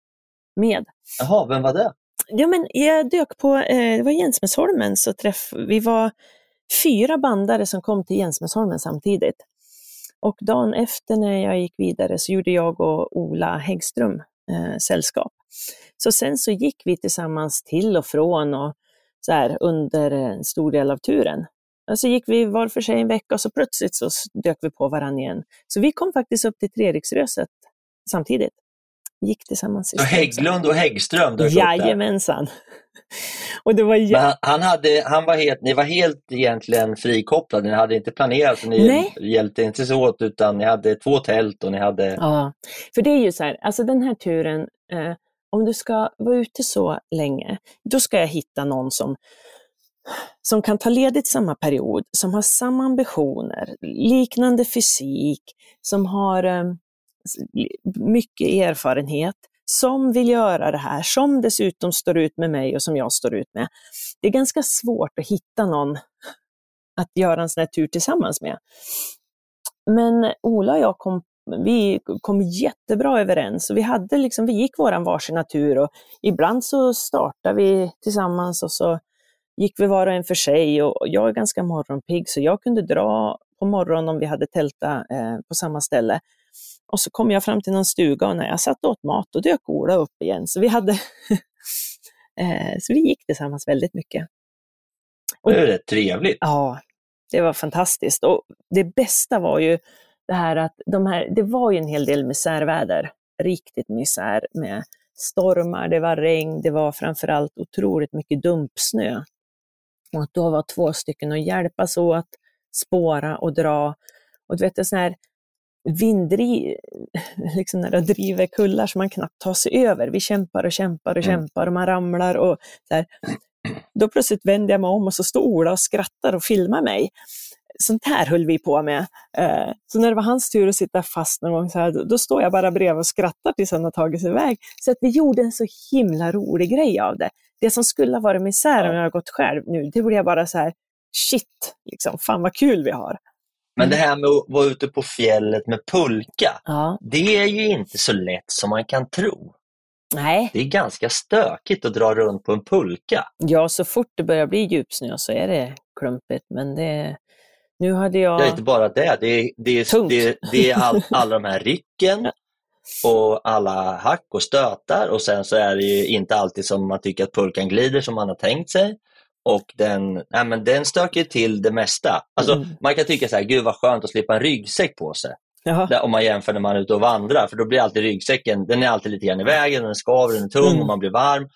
med. Jaha, vem var det? Ja, men jag dök på, eh, det var så träff, vi var fyra bandare som kom till Jensmäsholmen samtidigt. Och dagen efter när jag gick vidare så gjorde jag och Ola Häggström eh, sällskap. Så sen så gick vi tillsammans till och från och så här under en stor del av turen. Och så gick vi var för sig en vecka och så plötsligt så dök vi på varandra igen. Så vi kom faktiskt upp till Treriksröset samtidigt. Gick tillsammans. Så. Hägglund och Häggström dök upp där. Och det var jä- han, han, hade, han var helt, ni var helt egentligen frikopplade, ni hade inte planerat, så ni Nej. hjälpte inte så åt utan ni hade två tält och ni hade... Ja, för det är ju så här, alltså den här turen, eh, om du ska vara ute så länge, då ska jag hitta någon som, som kan ta ledigt samma period, som har samma ambitioner, liknande fysik, som har eh, mycket erfarenhet, som vill göra det här, som dessutom står ut med mig och som jag står ut med. Det är ganska svårt att hitta någon att göra en sån här tur tillsammans med. Men Ola och jag kom, vi kom jättebra överens och vi, hade liksom, vi gick våran varsin tur och ibland så startade vi tillsammans och så gick vi var och en för sig och jag är ganska morgonpigg så jag kunde dra på morgonen om vi hade tältat eh, på samma ställe. Och så kom jag fram till någon stuga och när jag satt och åt mat då dök Ola upp igen. Så vi hade eh, så vi gick tillsammans väldigt mycket. Det är rätt trevligt. Ja, det var fantastiskt. Och det bästa var ju det här att de här, det var ju en hel del misärväder. Riktigt misär med stormar, det var regn, det var framförallt otroligt mycket dumpsnö. Och att då var två stycken och hjälpas åt, spåra och dra. Och du vet, det är sån här vinddri, liksom när det driver kullar som man knappt tar sig över. Vi kämpar och kämpar och Mm. kämpar och man ramlar och så här. Då plötsligt vänder jag mig om och så står Ola och skrattar och filmar mig. Sånt här höll vi på med. Eh, Så när det var hans tur att sitta fast någon gång, så här, då- står jag bara bredvid och skrattar tills han har tagit sig iväg. Så att vi gjorde en så himla rolig grej av det. Det som skulle ha varit misär om jag har gått själv nu, det blev jag bara så här, shit, liksom, fan vad kul vi har. Men det här med att vara ute på fjället med pulka, Ja. det är ju inte så lätt som man kan tro. Nej, Det är ganska stökigt att dra runt på en pulka. ja så fort det börjar bli djupsnö så är det klumpigt, men det, nu hade jag... Ja, inte bara det. Det är, det är, det, det är all, alla de här rycken och alla hack och stötar och sen så är det ju inte alltid som man tycker att pulkan glider som man har tänkt sig. Och den, nej, men den stöker till det mesta. Alltså, Mm. Man kan tycka så här, gud vad skönt att slippa en ryggsäck på sig. Där, om man jämför när man är ute och vandrar, för då blir alltid ryggsäcken den är alltid lite grann i vägen, den skaver, den är tung Mm. och man blir varm.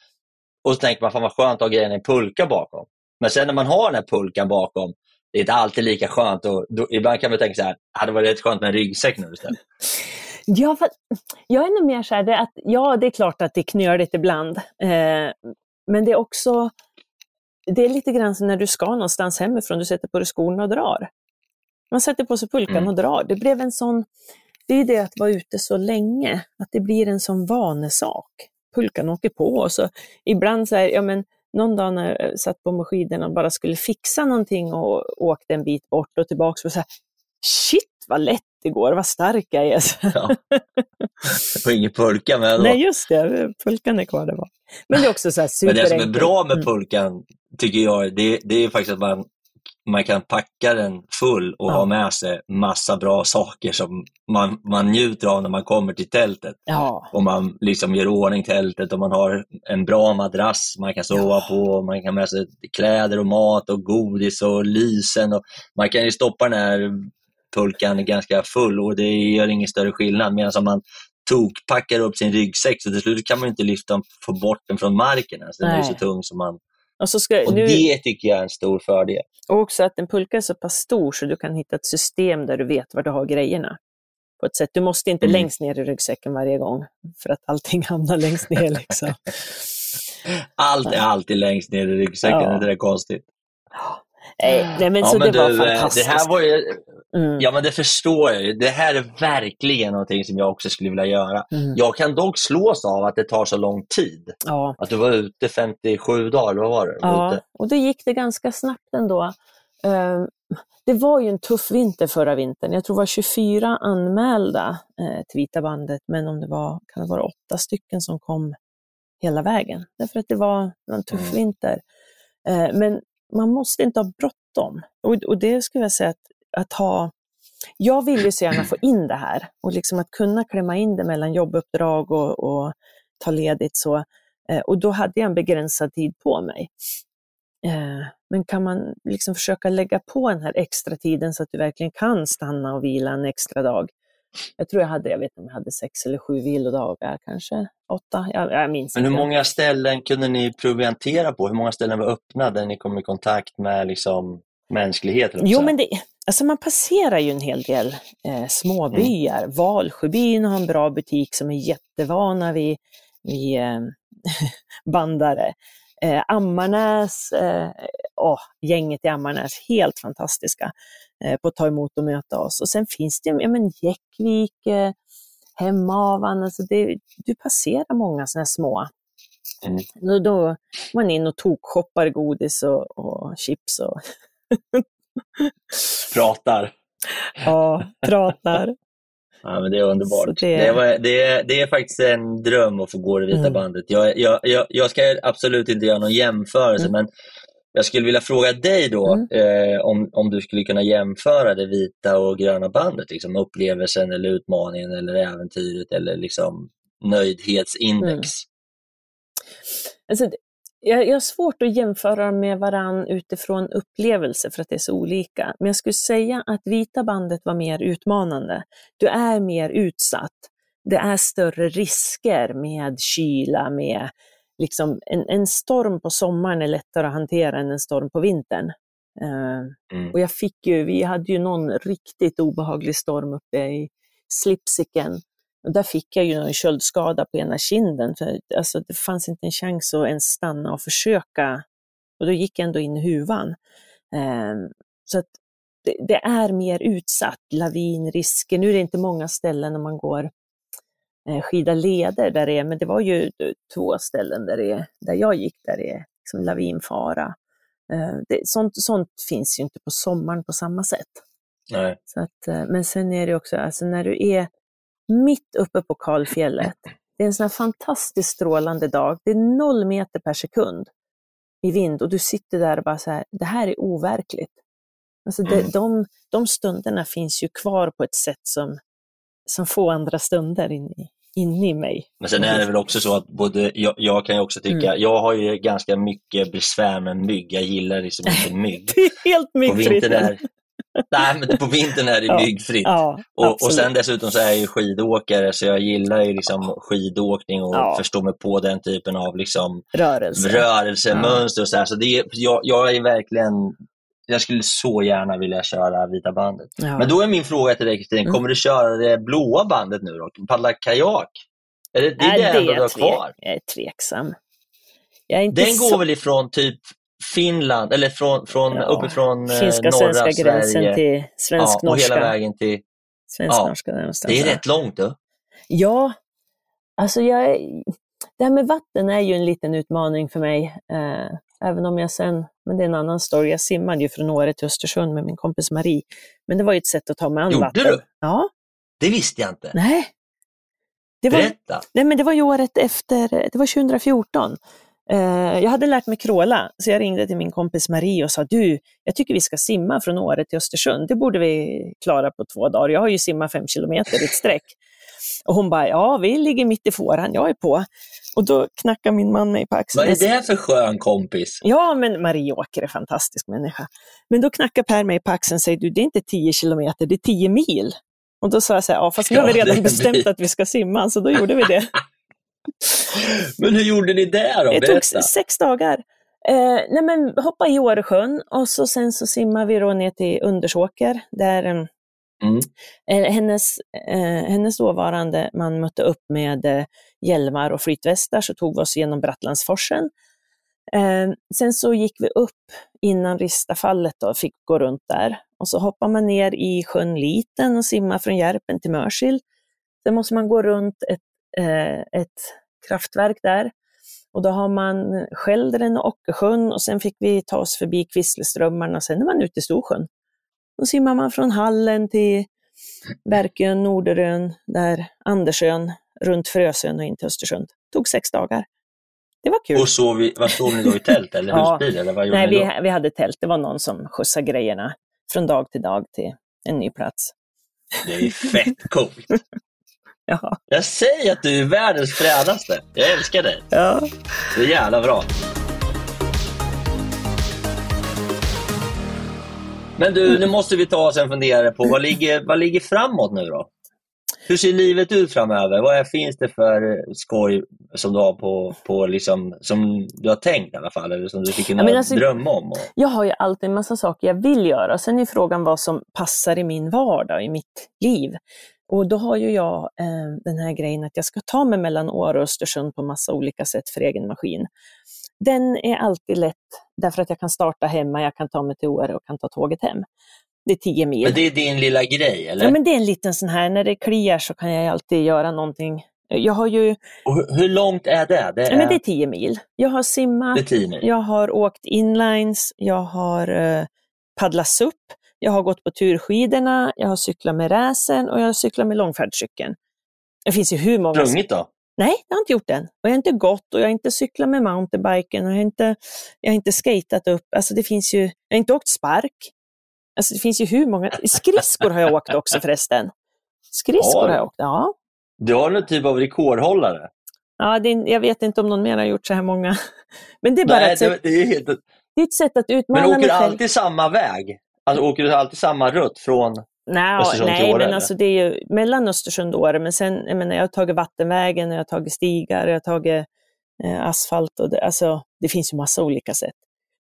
Och så tänker man, fan vad skönt att ha grejen i en pulka bakom. Men sen när man har den här pulkan bakom, det är inte alltid lika skönt. Och då, ibland kan man tänka så här, hade det varit rätt skönt med en ryggsäck nu istället. Ja, för, jag är nog mer så här, det att, ja det är klart att det är knöligt ibland. Eh, men det är också, det är lite grann som när du ska någonstans hemifrån, du sätter på dig skorna och drar. Man sätter på sig pulkan Mm. och drar. Det blev en sån, det är det att vara ute så länge, att det blir en sån vanesak. Pulkan åker på och så ibland så här, ja men någon dag när jag satt på med skidorna och bara skulle fixa någonting och åkte en bit bort och tillbaka och så här, shit vad lätt det går, vad stark jag är. Ja. Och ingen pulka med. Nej, just det. Pulkan är kvar där bak. Men det är också så här Men det som är superenkelt. bra med Mm. pulkan, tycker jag, det, det är faktiskt att man, man kan packa den full och Ja. ha med sig massa bra saker som man, man njuter av när man kommer till tältet. Ja, Och man liksom gör ordning tältet och man har en bra madrass man kan sova Ja. på. och Man kan ha med sig kläder och mat och godis och lysen. Och man kan ju stoppa den här pulkan ganska full och det gör ingen större skillnad. Medan om man tokpackar upp sin ryggsäck så till slut kan man inte lyfta få bort den från marken. Alltså, den är så tung som man... och, så ska, Och nu, det tycker jag är en stor fördel. och också att en pulka är så pass stor så du kan hitta ett system där du vet var du har grejerna. På ett sätt. Du måste inte Mm. längst ner i ryggsäcken varje gång för att allting hamnar längst ner. Liksom. Allt är alltid längst ner i ryggsäcken, Ja. är det konstigt? Nej, nej, men Ja, så men det var du, eh, fantastiskt. Det här var ju, mm. ja, men det förstår jag ju. Det här är verkligen någonting som jag också skulle vilja göra. Mm. Jag kan dock slås av att det tar så lång tid. ja. Att du var ute 57 dagar, eller vad var det? Var Ja, ute. och då gick det ganska snabbt ändå. Eh, Det var ju en tuff vinter förra vintern. Jag tror det var 24 anmälda eh, till Vita bandet, men om det var, kan det vara åtta stycken som kom hela vägen. Därför att det var, var en tuff Mm. vinter. Eh, Men man måste inte ha bråttom. Och, och det skulle jag säga att, att ha jag vill ju så gärna få in det här och liksom att kunna klämma in det mellan jobbuppdrag och, och ta ledigt så. Eh, Och då hade jag en begränsad tid på mig. Eh, Men kan man liksom försöka lägga på den här extra tiden så att du verkligen kan stanna och vila en extra dag. Jag tror jag hade, jag vet inte om jag hade sex eller sju vilodagar, kanske åtta, jag, jag minns Men hur inte. många ställen kunde ni proviantera på? Hur många ställen var öppna där ni kom i kontakt med liksom, mänskligheten? Jo, men det, alltså man passerar ju en hel del eh, småbyar. Mm. Valsjöbyn har en bra butik som är jättevana vid, vid eh, bandare. Eh, Ammarnäs, eh, åh, gänget i Ammarnäs, helt fantastiska på att ta emot och möta oss. Och sen finns det ja, men Jäckvik, eh, Hemavan, alltså det, du passerar många sådana små. Mm. Då, då är man in och tokshoppar godis och, och chips och Pratar. ja, pratar. Ja, men det är underbart. Det... det- var, det, det är faktiskt en dröm att få gå det vita Mm. bandet. Jag, jag, jag, jag ska absolut inte göra någon jämförelse, Mm. men jag skulle vilja fråga dig då Mm. eh, om, om du skulle kunna jämföra det vita och gröna bandet, liksom upplevelsen eller utmaningen eller äventyret eller liksom nöjdhetsindex. Alltså, det- jag, jag har svårt att jämföra dem med varann utifrån upplevelse för att det är så olika. Men jag skulle säga att vita bandet var mer utmanande. Du är mer utsatt. Det är större risker med kyla, med liksom en, en storm på sommaren är lättare att hantera än en storm på vintern. Eh, Mm. och jag fick ju, vi hade ju någon riktigt obehaglig storm uppe i Slipsiken. Och där fick jag ju en köldskada på ena kinden. För, alltså, det fanns inte en chans att ens stanna och försöka. Och då gick jag ändå in i huvan. Eh, så att det, det är mer utsatt, lavinrisker. Nu är det inte många ställen om man går skida leder där det är, men det var ju eh, två ställen där, det är, där jag gick där det är liksom lavinfara. Eh, det, sånt, sånt finns ju inte på sommaren på samma sätt. Nej. Så att, eh, men sen är det också, alltså när du är mitt uppe på kalfjället, det är en sån här fantastiskt strålande dag, det är noll meter per sekund i vind och du sitter där och bara så här, det här är overkligt. Alltså det, Mm. de, de stunderna finns ju kvar på ett sätt som, som få andra stunder in i, inne i mig. Men sen är det väl också så att både jag, jag kan ju också tycka, Mm. jag har ju ganska mycket besvär med mygg. Jag gillar liksom inte mygg. Det är helt På myggfritt. nej, men på vintern är det Ja. myggfritt. Ja, Och, och sen dessutom så är jag ju skidåkare så jag gillar ju liksom skidåkning och Ja. förstå mig på den typen av liksom Rörelse. rörelsemönster och så här. Så det är, jag, jag är verkligen, jag skulle så gärna vilja köra vita bandet. Ja. Men då är min fråga till dig Kristin, Mm. kommer du köra det blåa bandet nu då? Paddla kajak? Är det, det är Nej, det enda är du har kvar? Jag är tveksam. Jag är inte Den så... går väl ifrån typ Finland, eller från, från, Ja, uppifrån eh, Finska norra svenska gränsen till ja, och hela svensk-norska. vägen till... Svensk-norska någonstans. Det är ja. rätt långt du. Ja, alltså jag är... det här med vatten är ju en liten utmaning för mig. Eh, även om jag sen, men det är en annan story, jag simmade ju från Åre till Östersund med min kompis Marie. Men det var ju ett sätt att ta mig an Gjorde vatten. du? Ja, Det visste jag inte. nej. Det var, Berätta. nej, men det var ju året efter, det var 2014. Eh, jag hade lärt mig kråla, så jag ringde till min kompis Marie och sa, du, jag tycker vi ska simma från Åre till Östersund. Det borde vi klara på två dagar. Jag har ju simmat fem kilometer i ett streck. Och hon bara, ja, vi ligger mitt i fåran, jag är på. Och då knackar min man mig på axeln. Vad är det för skön kompis? Ja, men Marie Åker är en fantastisk människa. Men då knackar Per mig på axeln och säger, du, det är inte 10 kilometer, det är 10 mil. Och då sa jag så här, ja, fast nu har vi redan bestämt att vi ska simma, så då gjorde vi det. Men hur gjorde ni det då? Det tog sex dagar. Eh, nej men hoppa i Åresjön och så sen så simmar vi då ner till Undersåker där eh, Mm. Eh, hennes, eh, hennes dåvarande man mötte upp med eh, hjälmar och flytvästar så tog vi oss igenom Brattlandsforsen. Eh, sen så gick vi upp innan Ristafallet och fick gå runt där. Och så hoppar man ner i sjön Liten och simmar från Järpen till Mörsil. Sen måste man gå runt ett, eh, ett kraftverk där. Och då har man Skäldren och Ockersjön och sen fick vi ta oss förbi Kvissleströmmarna och sen är man ute i Storsjön. Då simmar man från Hallen till Verkön, Norderön, där Andersön, runt Frösön och in till Östersund. tog sex dagar. Det var kul. Och sov vi, vad sov ni då i tält eller Ja. husbil? Eller vad Nej, vi, vi hade tält. Det var någon som skjutsade grejerna från dag till dag till en ny plats. Det är fett coolt. Ja. Jag säger att du är världens fränaste. Jag älskar dig. ja. Det är jävla bra. Men du, nu måste vi ta oss en funderare på vad ligger, vad ligger framåt nu då? Hur ser livet ut framöver? Vad är, finns det för skoj som du har på, på liksom, som du har tänkt i alla fall, eller som du fick en Ja, alltså- dröm om? Och, Jag har ju alltid en massa saker jag vill göra. Sen är frågan vad som passar i min vardag, i mitt liv. Och då har ju jag eh, den här grejen att jag ska ta mig mellan Åre och Östersund på massa olika sätt för egen maskin. Den är alltid lätt därför att jag kan starta hemma, jag kan ta mig till Åre och kan ta tåget hem. Det är tio mil. men det är din lilla grej, eller? Ja, men det är en liten sån här, när det kliar så kan jag alltid göra någonting. Jag har ju, Och hur, långt är det? Det ja, är, men det är tio mil. Jag har simmat, jag har åkt inlines, jag har eh, paddlat SUP, jag har gått på turskidorna, jag har cyklat med räsen och jag har cyklat med långfärdscykeln. Det finns ju hur många... Sprungit då? Nej, jag har inte gjort den. Och jag har inte gått och jag har inte cyklat med mountainbiken och jag har inte, jag har inte skatat upp. Alltså det finns ju, jag har inte åkt spark. Alltså det finns ju hur många... Skridskor har jag åkt också förresten. Skridskor du? har jag åkt, ja. Du har någon typ av rekordhållare. ja det är, jag vet inte om någon mer har gjort så här många. Men det är bara Nej, ett, sätt, det, är helt... det är ett sätt att utmana Men åker du alltid samma väg? Alltså åker du alltid samma rutt från... Nej, Östersund nej men eller? alltså det är ju mellan Östersund och Åre, men sen, jag menar, jag har tagit vattenvägen, jag har tagit stigar, jag har tagit eh, asfalt och det, alltså, det finns ju massa olika sätt.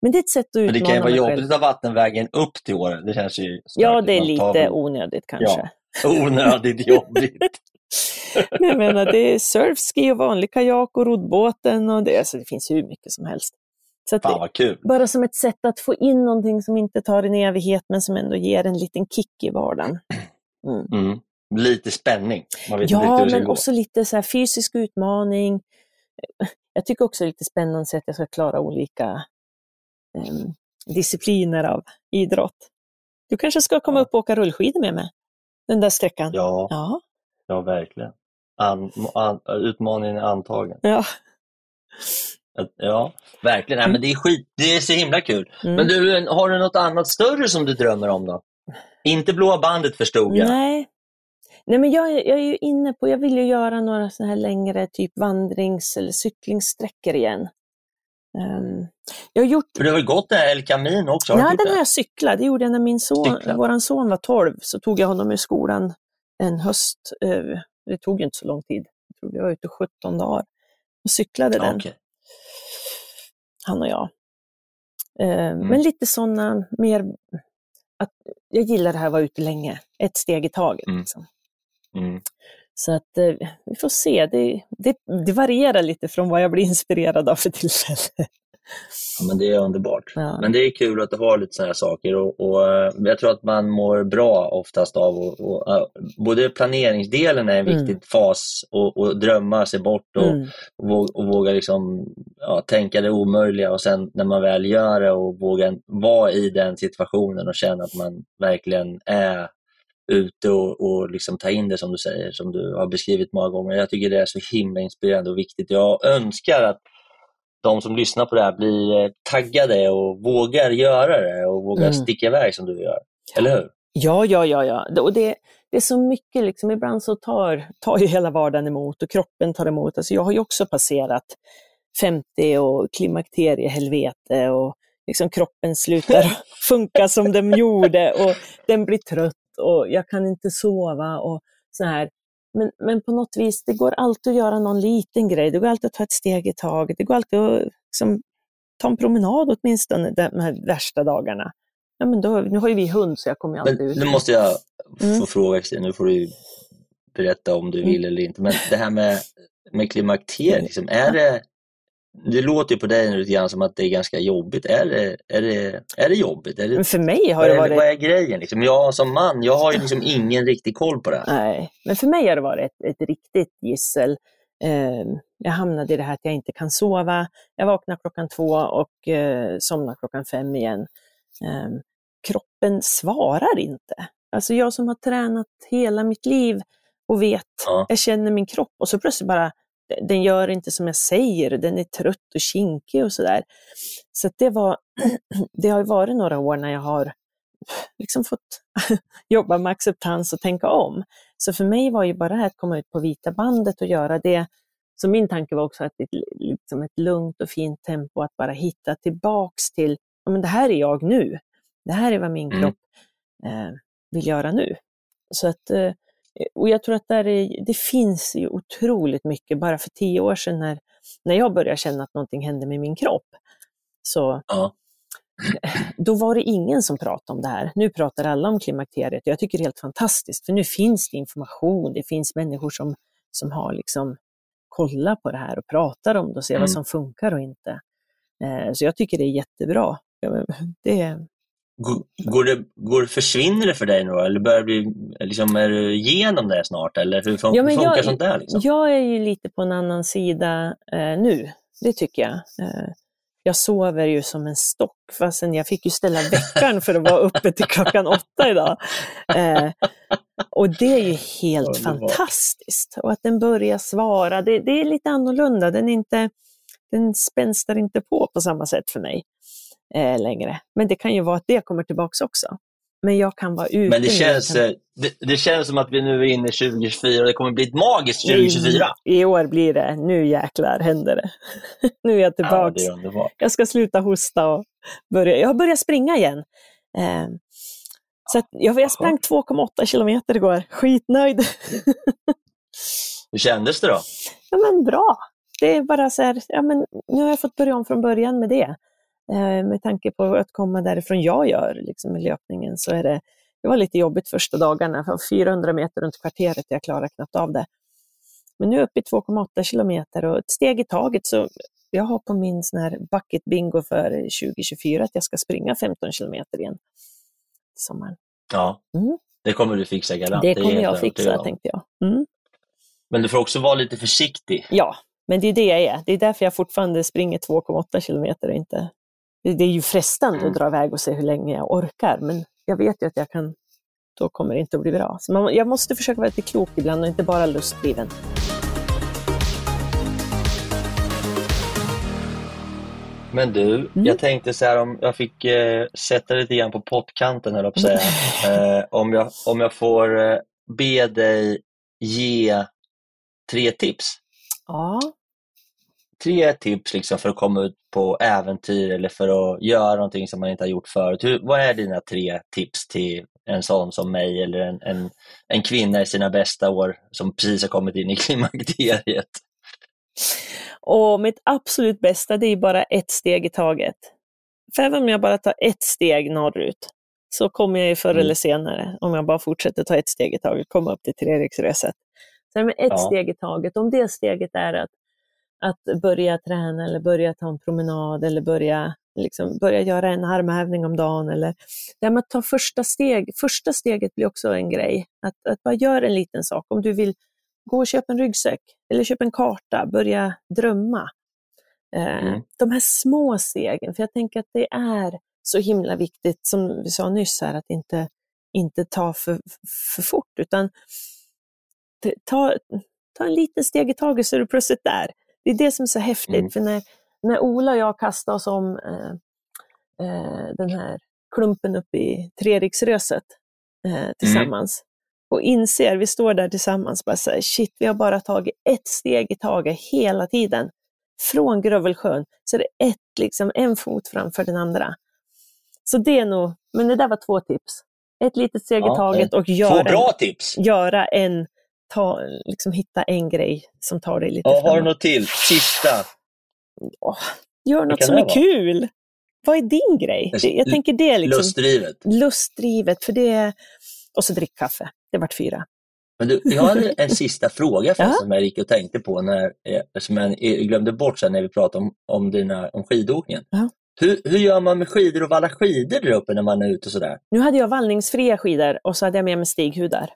Men det är ett sätt att Men utmana det kan ju vara jobbigt själv. att ta vattenvägen upp till Åre. Det känns ju Ja, det är tar lite väl- onödigt kanske. onödigt jobbigt. Men jag menar, det är surfski och vanlig kajak och roddbåten och det, alltså, det finns hur mycket som helst. Så Fan vad kul. bara som ett sätt att få in någonting som inte tar en evighet men som ändå ger en liten kick i vardagen. Mm. Mm. Lite spänning. Ja, men gå. också lite så fysisk utmaning. Jag tycker också det är lite spännande att jag ska klara olika em, discipliner av idrott. Du kanske ska komma Ja. upp och åka rullskidor med mig? Den där sträckan? Ja, Ja. ja verkligen. An, an, utmaningen är antagen. ja. Ja, verkligen. Nej, men det är skit. Det är så himla kul. Mm. Men du, har du något annat större som du drömmer om då? Inte blåa bandet förstod jag. Nej. Nej, men jag, jag är ju inne på, jag vill ju göra några så här längre typ vandrings eller cyklingssträckor igen. Ehm, jag har gjort, För du har väl gått det El Camino också? Ja den har jag cyklat, det gjorde jag när min son, våran son var 12, så tog jag honom i skolan en höst. eh, Det tog ju inte så lång tid, jag tror vi var ute 17 dagar och cyklade den, okej. Han och jag. Eh, Men lite sådana mer, att jag gillar det här att vara ute länge, ett steg i taget. Mm. Liksom. Mm. Så att eh, vi får se. Det, det, det varierar lite från vad jag blir inspirerad av för tillfället. Ja, men det är underbart. Ja. Men det är kul att du har lite sådana här saker och, och eh, jag tror att man mår bra oftast av och, och, eh, både planeringsdelen är en Mm. viktig fas och, och drömma sig bort och, Mm. och, våga, och våga liksom, ja, tänka det omöjliga och sen när man väl gör det och våga vara i den situationen och känna att man verkligen är ute och, och liksom ta in det som du säger, som du har beskrivit många gånger. Jag tycker det är så himla inspirerande och viktigt. Jag önskar att de som lyssnar på det här blir eh, taggade och vågar göra det och vågar Mm. sticka iväg som du gör. Eller hur? Ja, ja, ja, ja. Och det, det är så mycket, liksom, ibland så tar, tar ju hela vardagen emot och kroppen tar emot. Alltså jag har ju också passerat 50 och klimakteriehelvete och liksom kroppen slutar funka som den gjorde och den blir trött och jag kan inte sova och så här. Men, men på något vis, det går alltid att göra någon liten grej. Det går alltid att ta ett steg i taget. Det går alltid att liksom, ta en promenad åtminstone de här värsta dagarna. Ja, men då, nu har ju vi hund så jag kommer ju Men alltid ut. nu måste jag få Mm. fråga nu får du berätta om du vill eller inte, men det här med, med klimakteriet, liksom, är det, det låter på dig lite grann som att det är ganska jobbigt. Är det, är det, är det jobbigt? Är det, Men för mig har det varit... vad är grejen? Liksom? Jag som man, jag har ju liksom ingen riktig koll på det här. Nej, men för mig har det varit ett, ett riktigt gissel. Eh, jag hamnade i det här att jag inte kan sova. Jag vaknar klockan två och eh, somnar klockan fem igen. Eh, kroppen svarar inte. Alltså jag som har tränat hela mitt liv och vet, Ja. jag känner min kropp och så plötsligt bara, den gör inte som jag säger, den är trött och kinkig och sådär. Så att det var, det har varit några år när jag har liksom fått jobba med acceptans och tänka om. Så för mig var ju bara det här att komma ut på vita bandet och göra det. Så min tanke var också att det är liksom ett lugnt och fint tempo, att bara hitta tillbaks till, ja men det här är jag nu. Det här är vad min Mm. kropp eh, vill göra nu. Så att, eh, och jag tror att där är, det finns ju otroligt mycket, bara för tio år sedan när, när jag började känna att någonting hände med min kropp, så Ja. då var det ingen som pratade om det här. Nu pratar alla om klimakteriet och jag tycker det är helt fantastiskt, för nu finns det information, det finns människor som, som har liksom kollat på det här och pratar om det och ser Mm. vad som funkar och inte. Eh, så jag tycker det är jättebra. Det, Går, det, går, försvinner det för dig nu? Eller börjar bli, liksom, är du igenom det snart? Eller hur fun- Ja, funkar jag- sånt där? Liksom? Jag är ju lite på en annan sida eh, nu, det tycker jag. Eh, jag sover ju som en stock, fastän jag fick ju ställa veckan för att vara uppe till klockan åtta idag. Eh, och det är ju helt Underbart. fantastiskt. Och att den börjar svara, det, det är lite annorlunda. Den, inte, den spänstar inte på på samma sätt för mig eh, längre. Men det kan ju vara att det kommer tillbaks också. Men jag kan vara ute. Men det känns, kan- eh, det, det känns som att vi nu är inne i 2024 och det kommer bli ett magiskt 2024. I, I år blir det, nu jäklar händer det. nu är jag Ja, tillbaks. är underbart. Jag ska sluta hosta och börja, jag har börjat springa igen. Eh, så jag, jag sprang 2,8 kilometer igår, skitnöjd. Hur kändes det då? ja men bra. Det är bara så här, ja men nu har jag fått börja om från början med det. Eh, med tanke på att komma därifrån jag gör, liksom med löpningen, så är det, det var lite jobbigt första dagarna, för 400 meter runt kvarteret, jag klarar knappt av det. Men nu är jag uppe i 2,8 kilometer och ett steg i taget, så jag har på min sån här bucket bingo för 2024 att jag ska springa 15 kilometer igen i sommaren. Ja, Mm. det kommer du fixa galant. Det kommer helt jag fixa, om. tänkte jag. Mm. Men du får också vara lite försiktig. Ja, men det är det jag är. Det är därför jag fortfarande springer 2,8 kilometer och inte... Det är ju frestande Mm. att dra iväg och se hur länge jag orkar, men jag vet ju att jag kan... Då kommer det inte att bli bra. Så man, jag måste försöka vara lite klok ibland och inte bara lustdriven. Men du, Mm. jag tänkte så här om jag fick eh, sätta lite grann på pottkanten, höll jag på att säga. eh, om, jag, om jag får eh, be dig ge tre tips. Ja, Tre tips liksom för att komma ut på äventyr eller för att göra någonting som man inte har gjort förut. Hur, vad är dina tre tips till en sån som mig eller en, en, en kvinna i sina bästa år som precis har kommit in i klimakteriet? och mitt absolut bästa det är bara ett steg i taget. För även om jag bara tar ett steg norrut så kommer jag ju förr Mm. eller senare, om jag bara fortsätter ta ett steg i taget, komma upp till Treriksröset. Så med ett Ja. steg i taget. Om det steget är att, att börja träna eller börja ta en promenad eller börja, liksom, börja göra en armhävning om dagen eller det här med att ta första steg. Första steget blir också en grej. Att, att bara göra en liten sak. Om du vill gå och köpa en ryggsäck eller köpa en karta, börja drömma. Eh, Mm. De här små stegen, för jag tänker att det är så himla viktigt, som vi sa nyss här, att inte, inte ta för, för fort, utan ta, ta en liten steg i taget så är du plötsligt där. Det är det som är så häftigt, Mm. för när, när Ola och jag kastade oss om eh, eh, den här klumpen upp i Treriksröset eh, tillsammans och inser, vi står där tillsammans, bara säger shit, vi har bara tagit ett steg i taget hela tiden. Från Grövelsjön så är det ett, liksom, en fot framför den andra. Så det är nog, men det där var två tips. Ett litet steg Ja, i taget och Två göra, bra tips! göra en, ta, liksom hitta en grej som tar dig lite Ja, har du framåt. något till? Sista? Åh, gör något som är vara? kul. Vad är din grej? Jag tänker det liksom Lustdrivet. lustdrivet, för det är... Och så drick kaffe. Det vart fyra. Men du, jag hade en sista fråga Ja. förresten, som jag gick och tänkte på, när, eh, som jag glömde bort sen när vi pratade om, om, dina, om skidåkningen. Ja. Hur, hur gör man med skidor och valla skidor där uppe när man är ute och sådär? Nu hade jag vallningsfria skidor och så hade jag med mig stighudar.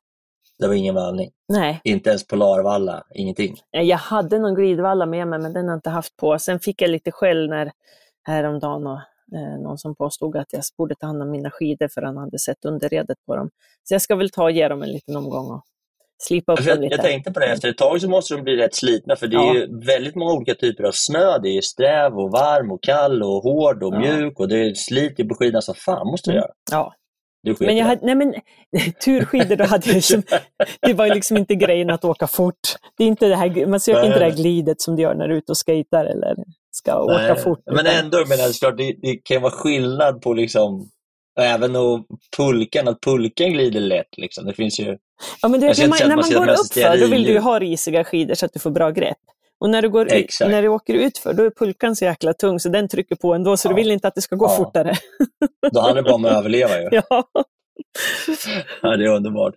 Det var ingen vallning. Nej, Inte ens Polarvalla, ingenting. jag hade någon glidvalla med mig men den har jag inte haft på. Sen fick jag lite skäll när häromdagen och, eh, någon som påstod att jag borde ta hand om mina skidor för han hade sett underredet på dem. Så jag ska väl ta och ge dem en liten omgång och slipa upp Alltså, dem jag, lite. jag tänkte på det, efter ett tag så måste de bli rätt slitna för det är Ja. ju väldigt många olika typer av snö. Det är sträv och varm och kall och hård och Ja. mjuk och det sliter på skidorna som fan måste det Mm. göra. Ja, men jag det. hade, nej men turskidor, då hade jag som, det var ju liksom inte grejen att åka fort. Det är inte det här, man söker Nej. inte det här glidet som du gör när du är ute och skejtar eller ska åka Nej, fort. Men ändå, menar, såklart, det, det kan vara skillnad på liksom Även och pulkan, att pulkan glider lätt. Liksom. Det finns ju... Ja, men inte man, när man man går upp för, då vill du ju ha risiga skidor så att du får bra grepp. Och när du, går ut, när du åker ut för, då är pulkan så jäkla tung så den trycker på ändå, så Ja. du vill inte att det ska gå Ja. fortare. Då handlar det bara om att överleva ju. Ja. Ja, det är underbart.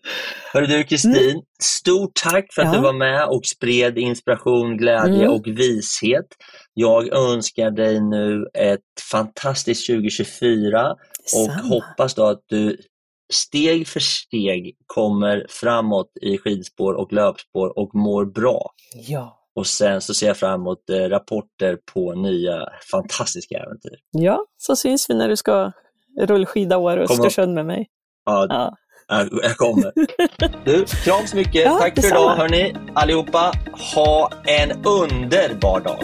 Hörru du Kristin, stort tack för att Mm. Ja. du var med och spred inspiration, glädje Mm. och vishet. Jag önskar dig nu ett fantastiskt 2024 och Detsamma. hoppas då att du steg för steg kommer framåt i skidspår och löpspår och mår bra. Ja. Och sen så ser jag fram emot eh, rapporter på nya fantastiska äventyr. ja, så syns vi när du ska rullskida Åre och. Östersund med mig. Ja, Ja. jag, kommer. Du, kram så mycket. Ja, Tack för idag hörni allihopa. Ha en underbar dag.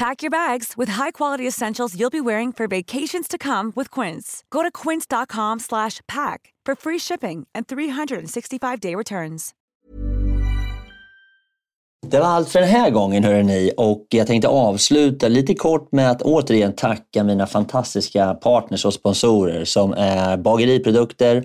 Pack your bags with high-quality essentials you'll be wearing for vacations to come with Quince. Go to quince.com slash pack for free shipping and 365-day returns. Det var allt för den här gången hörrni och jag tänkte avsluta lite kort med att återigen tacka mina fantastiska partners och sponsorer som är Bageriprodukter,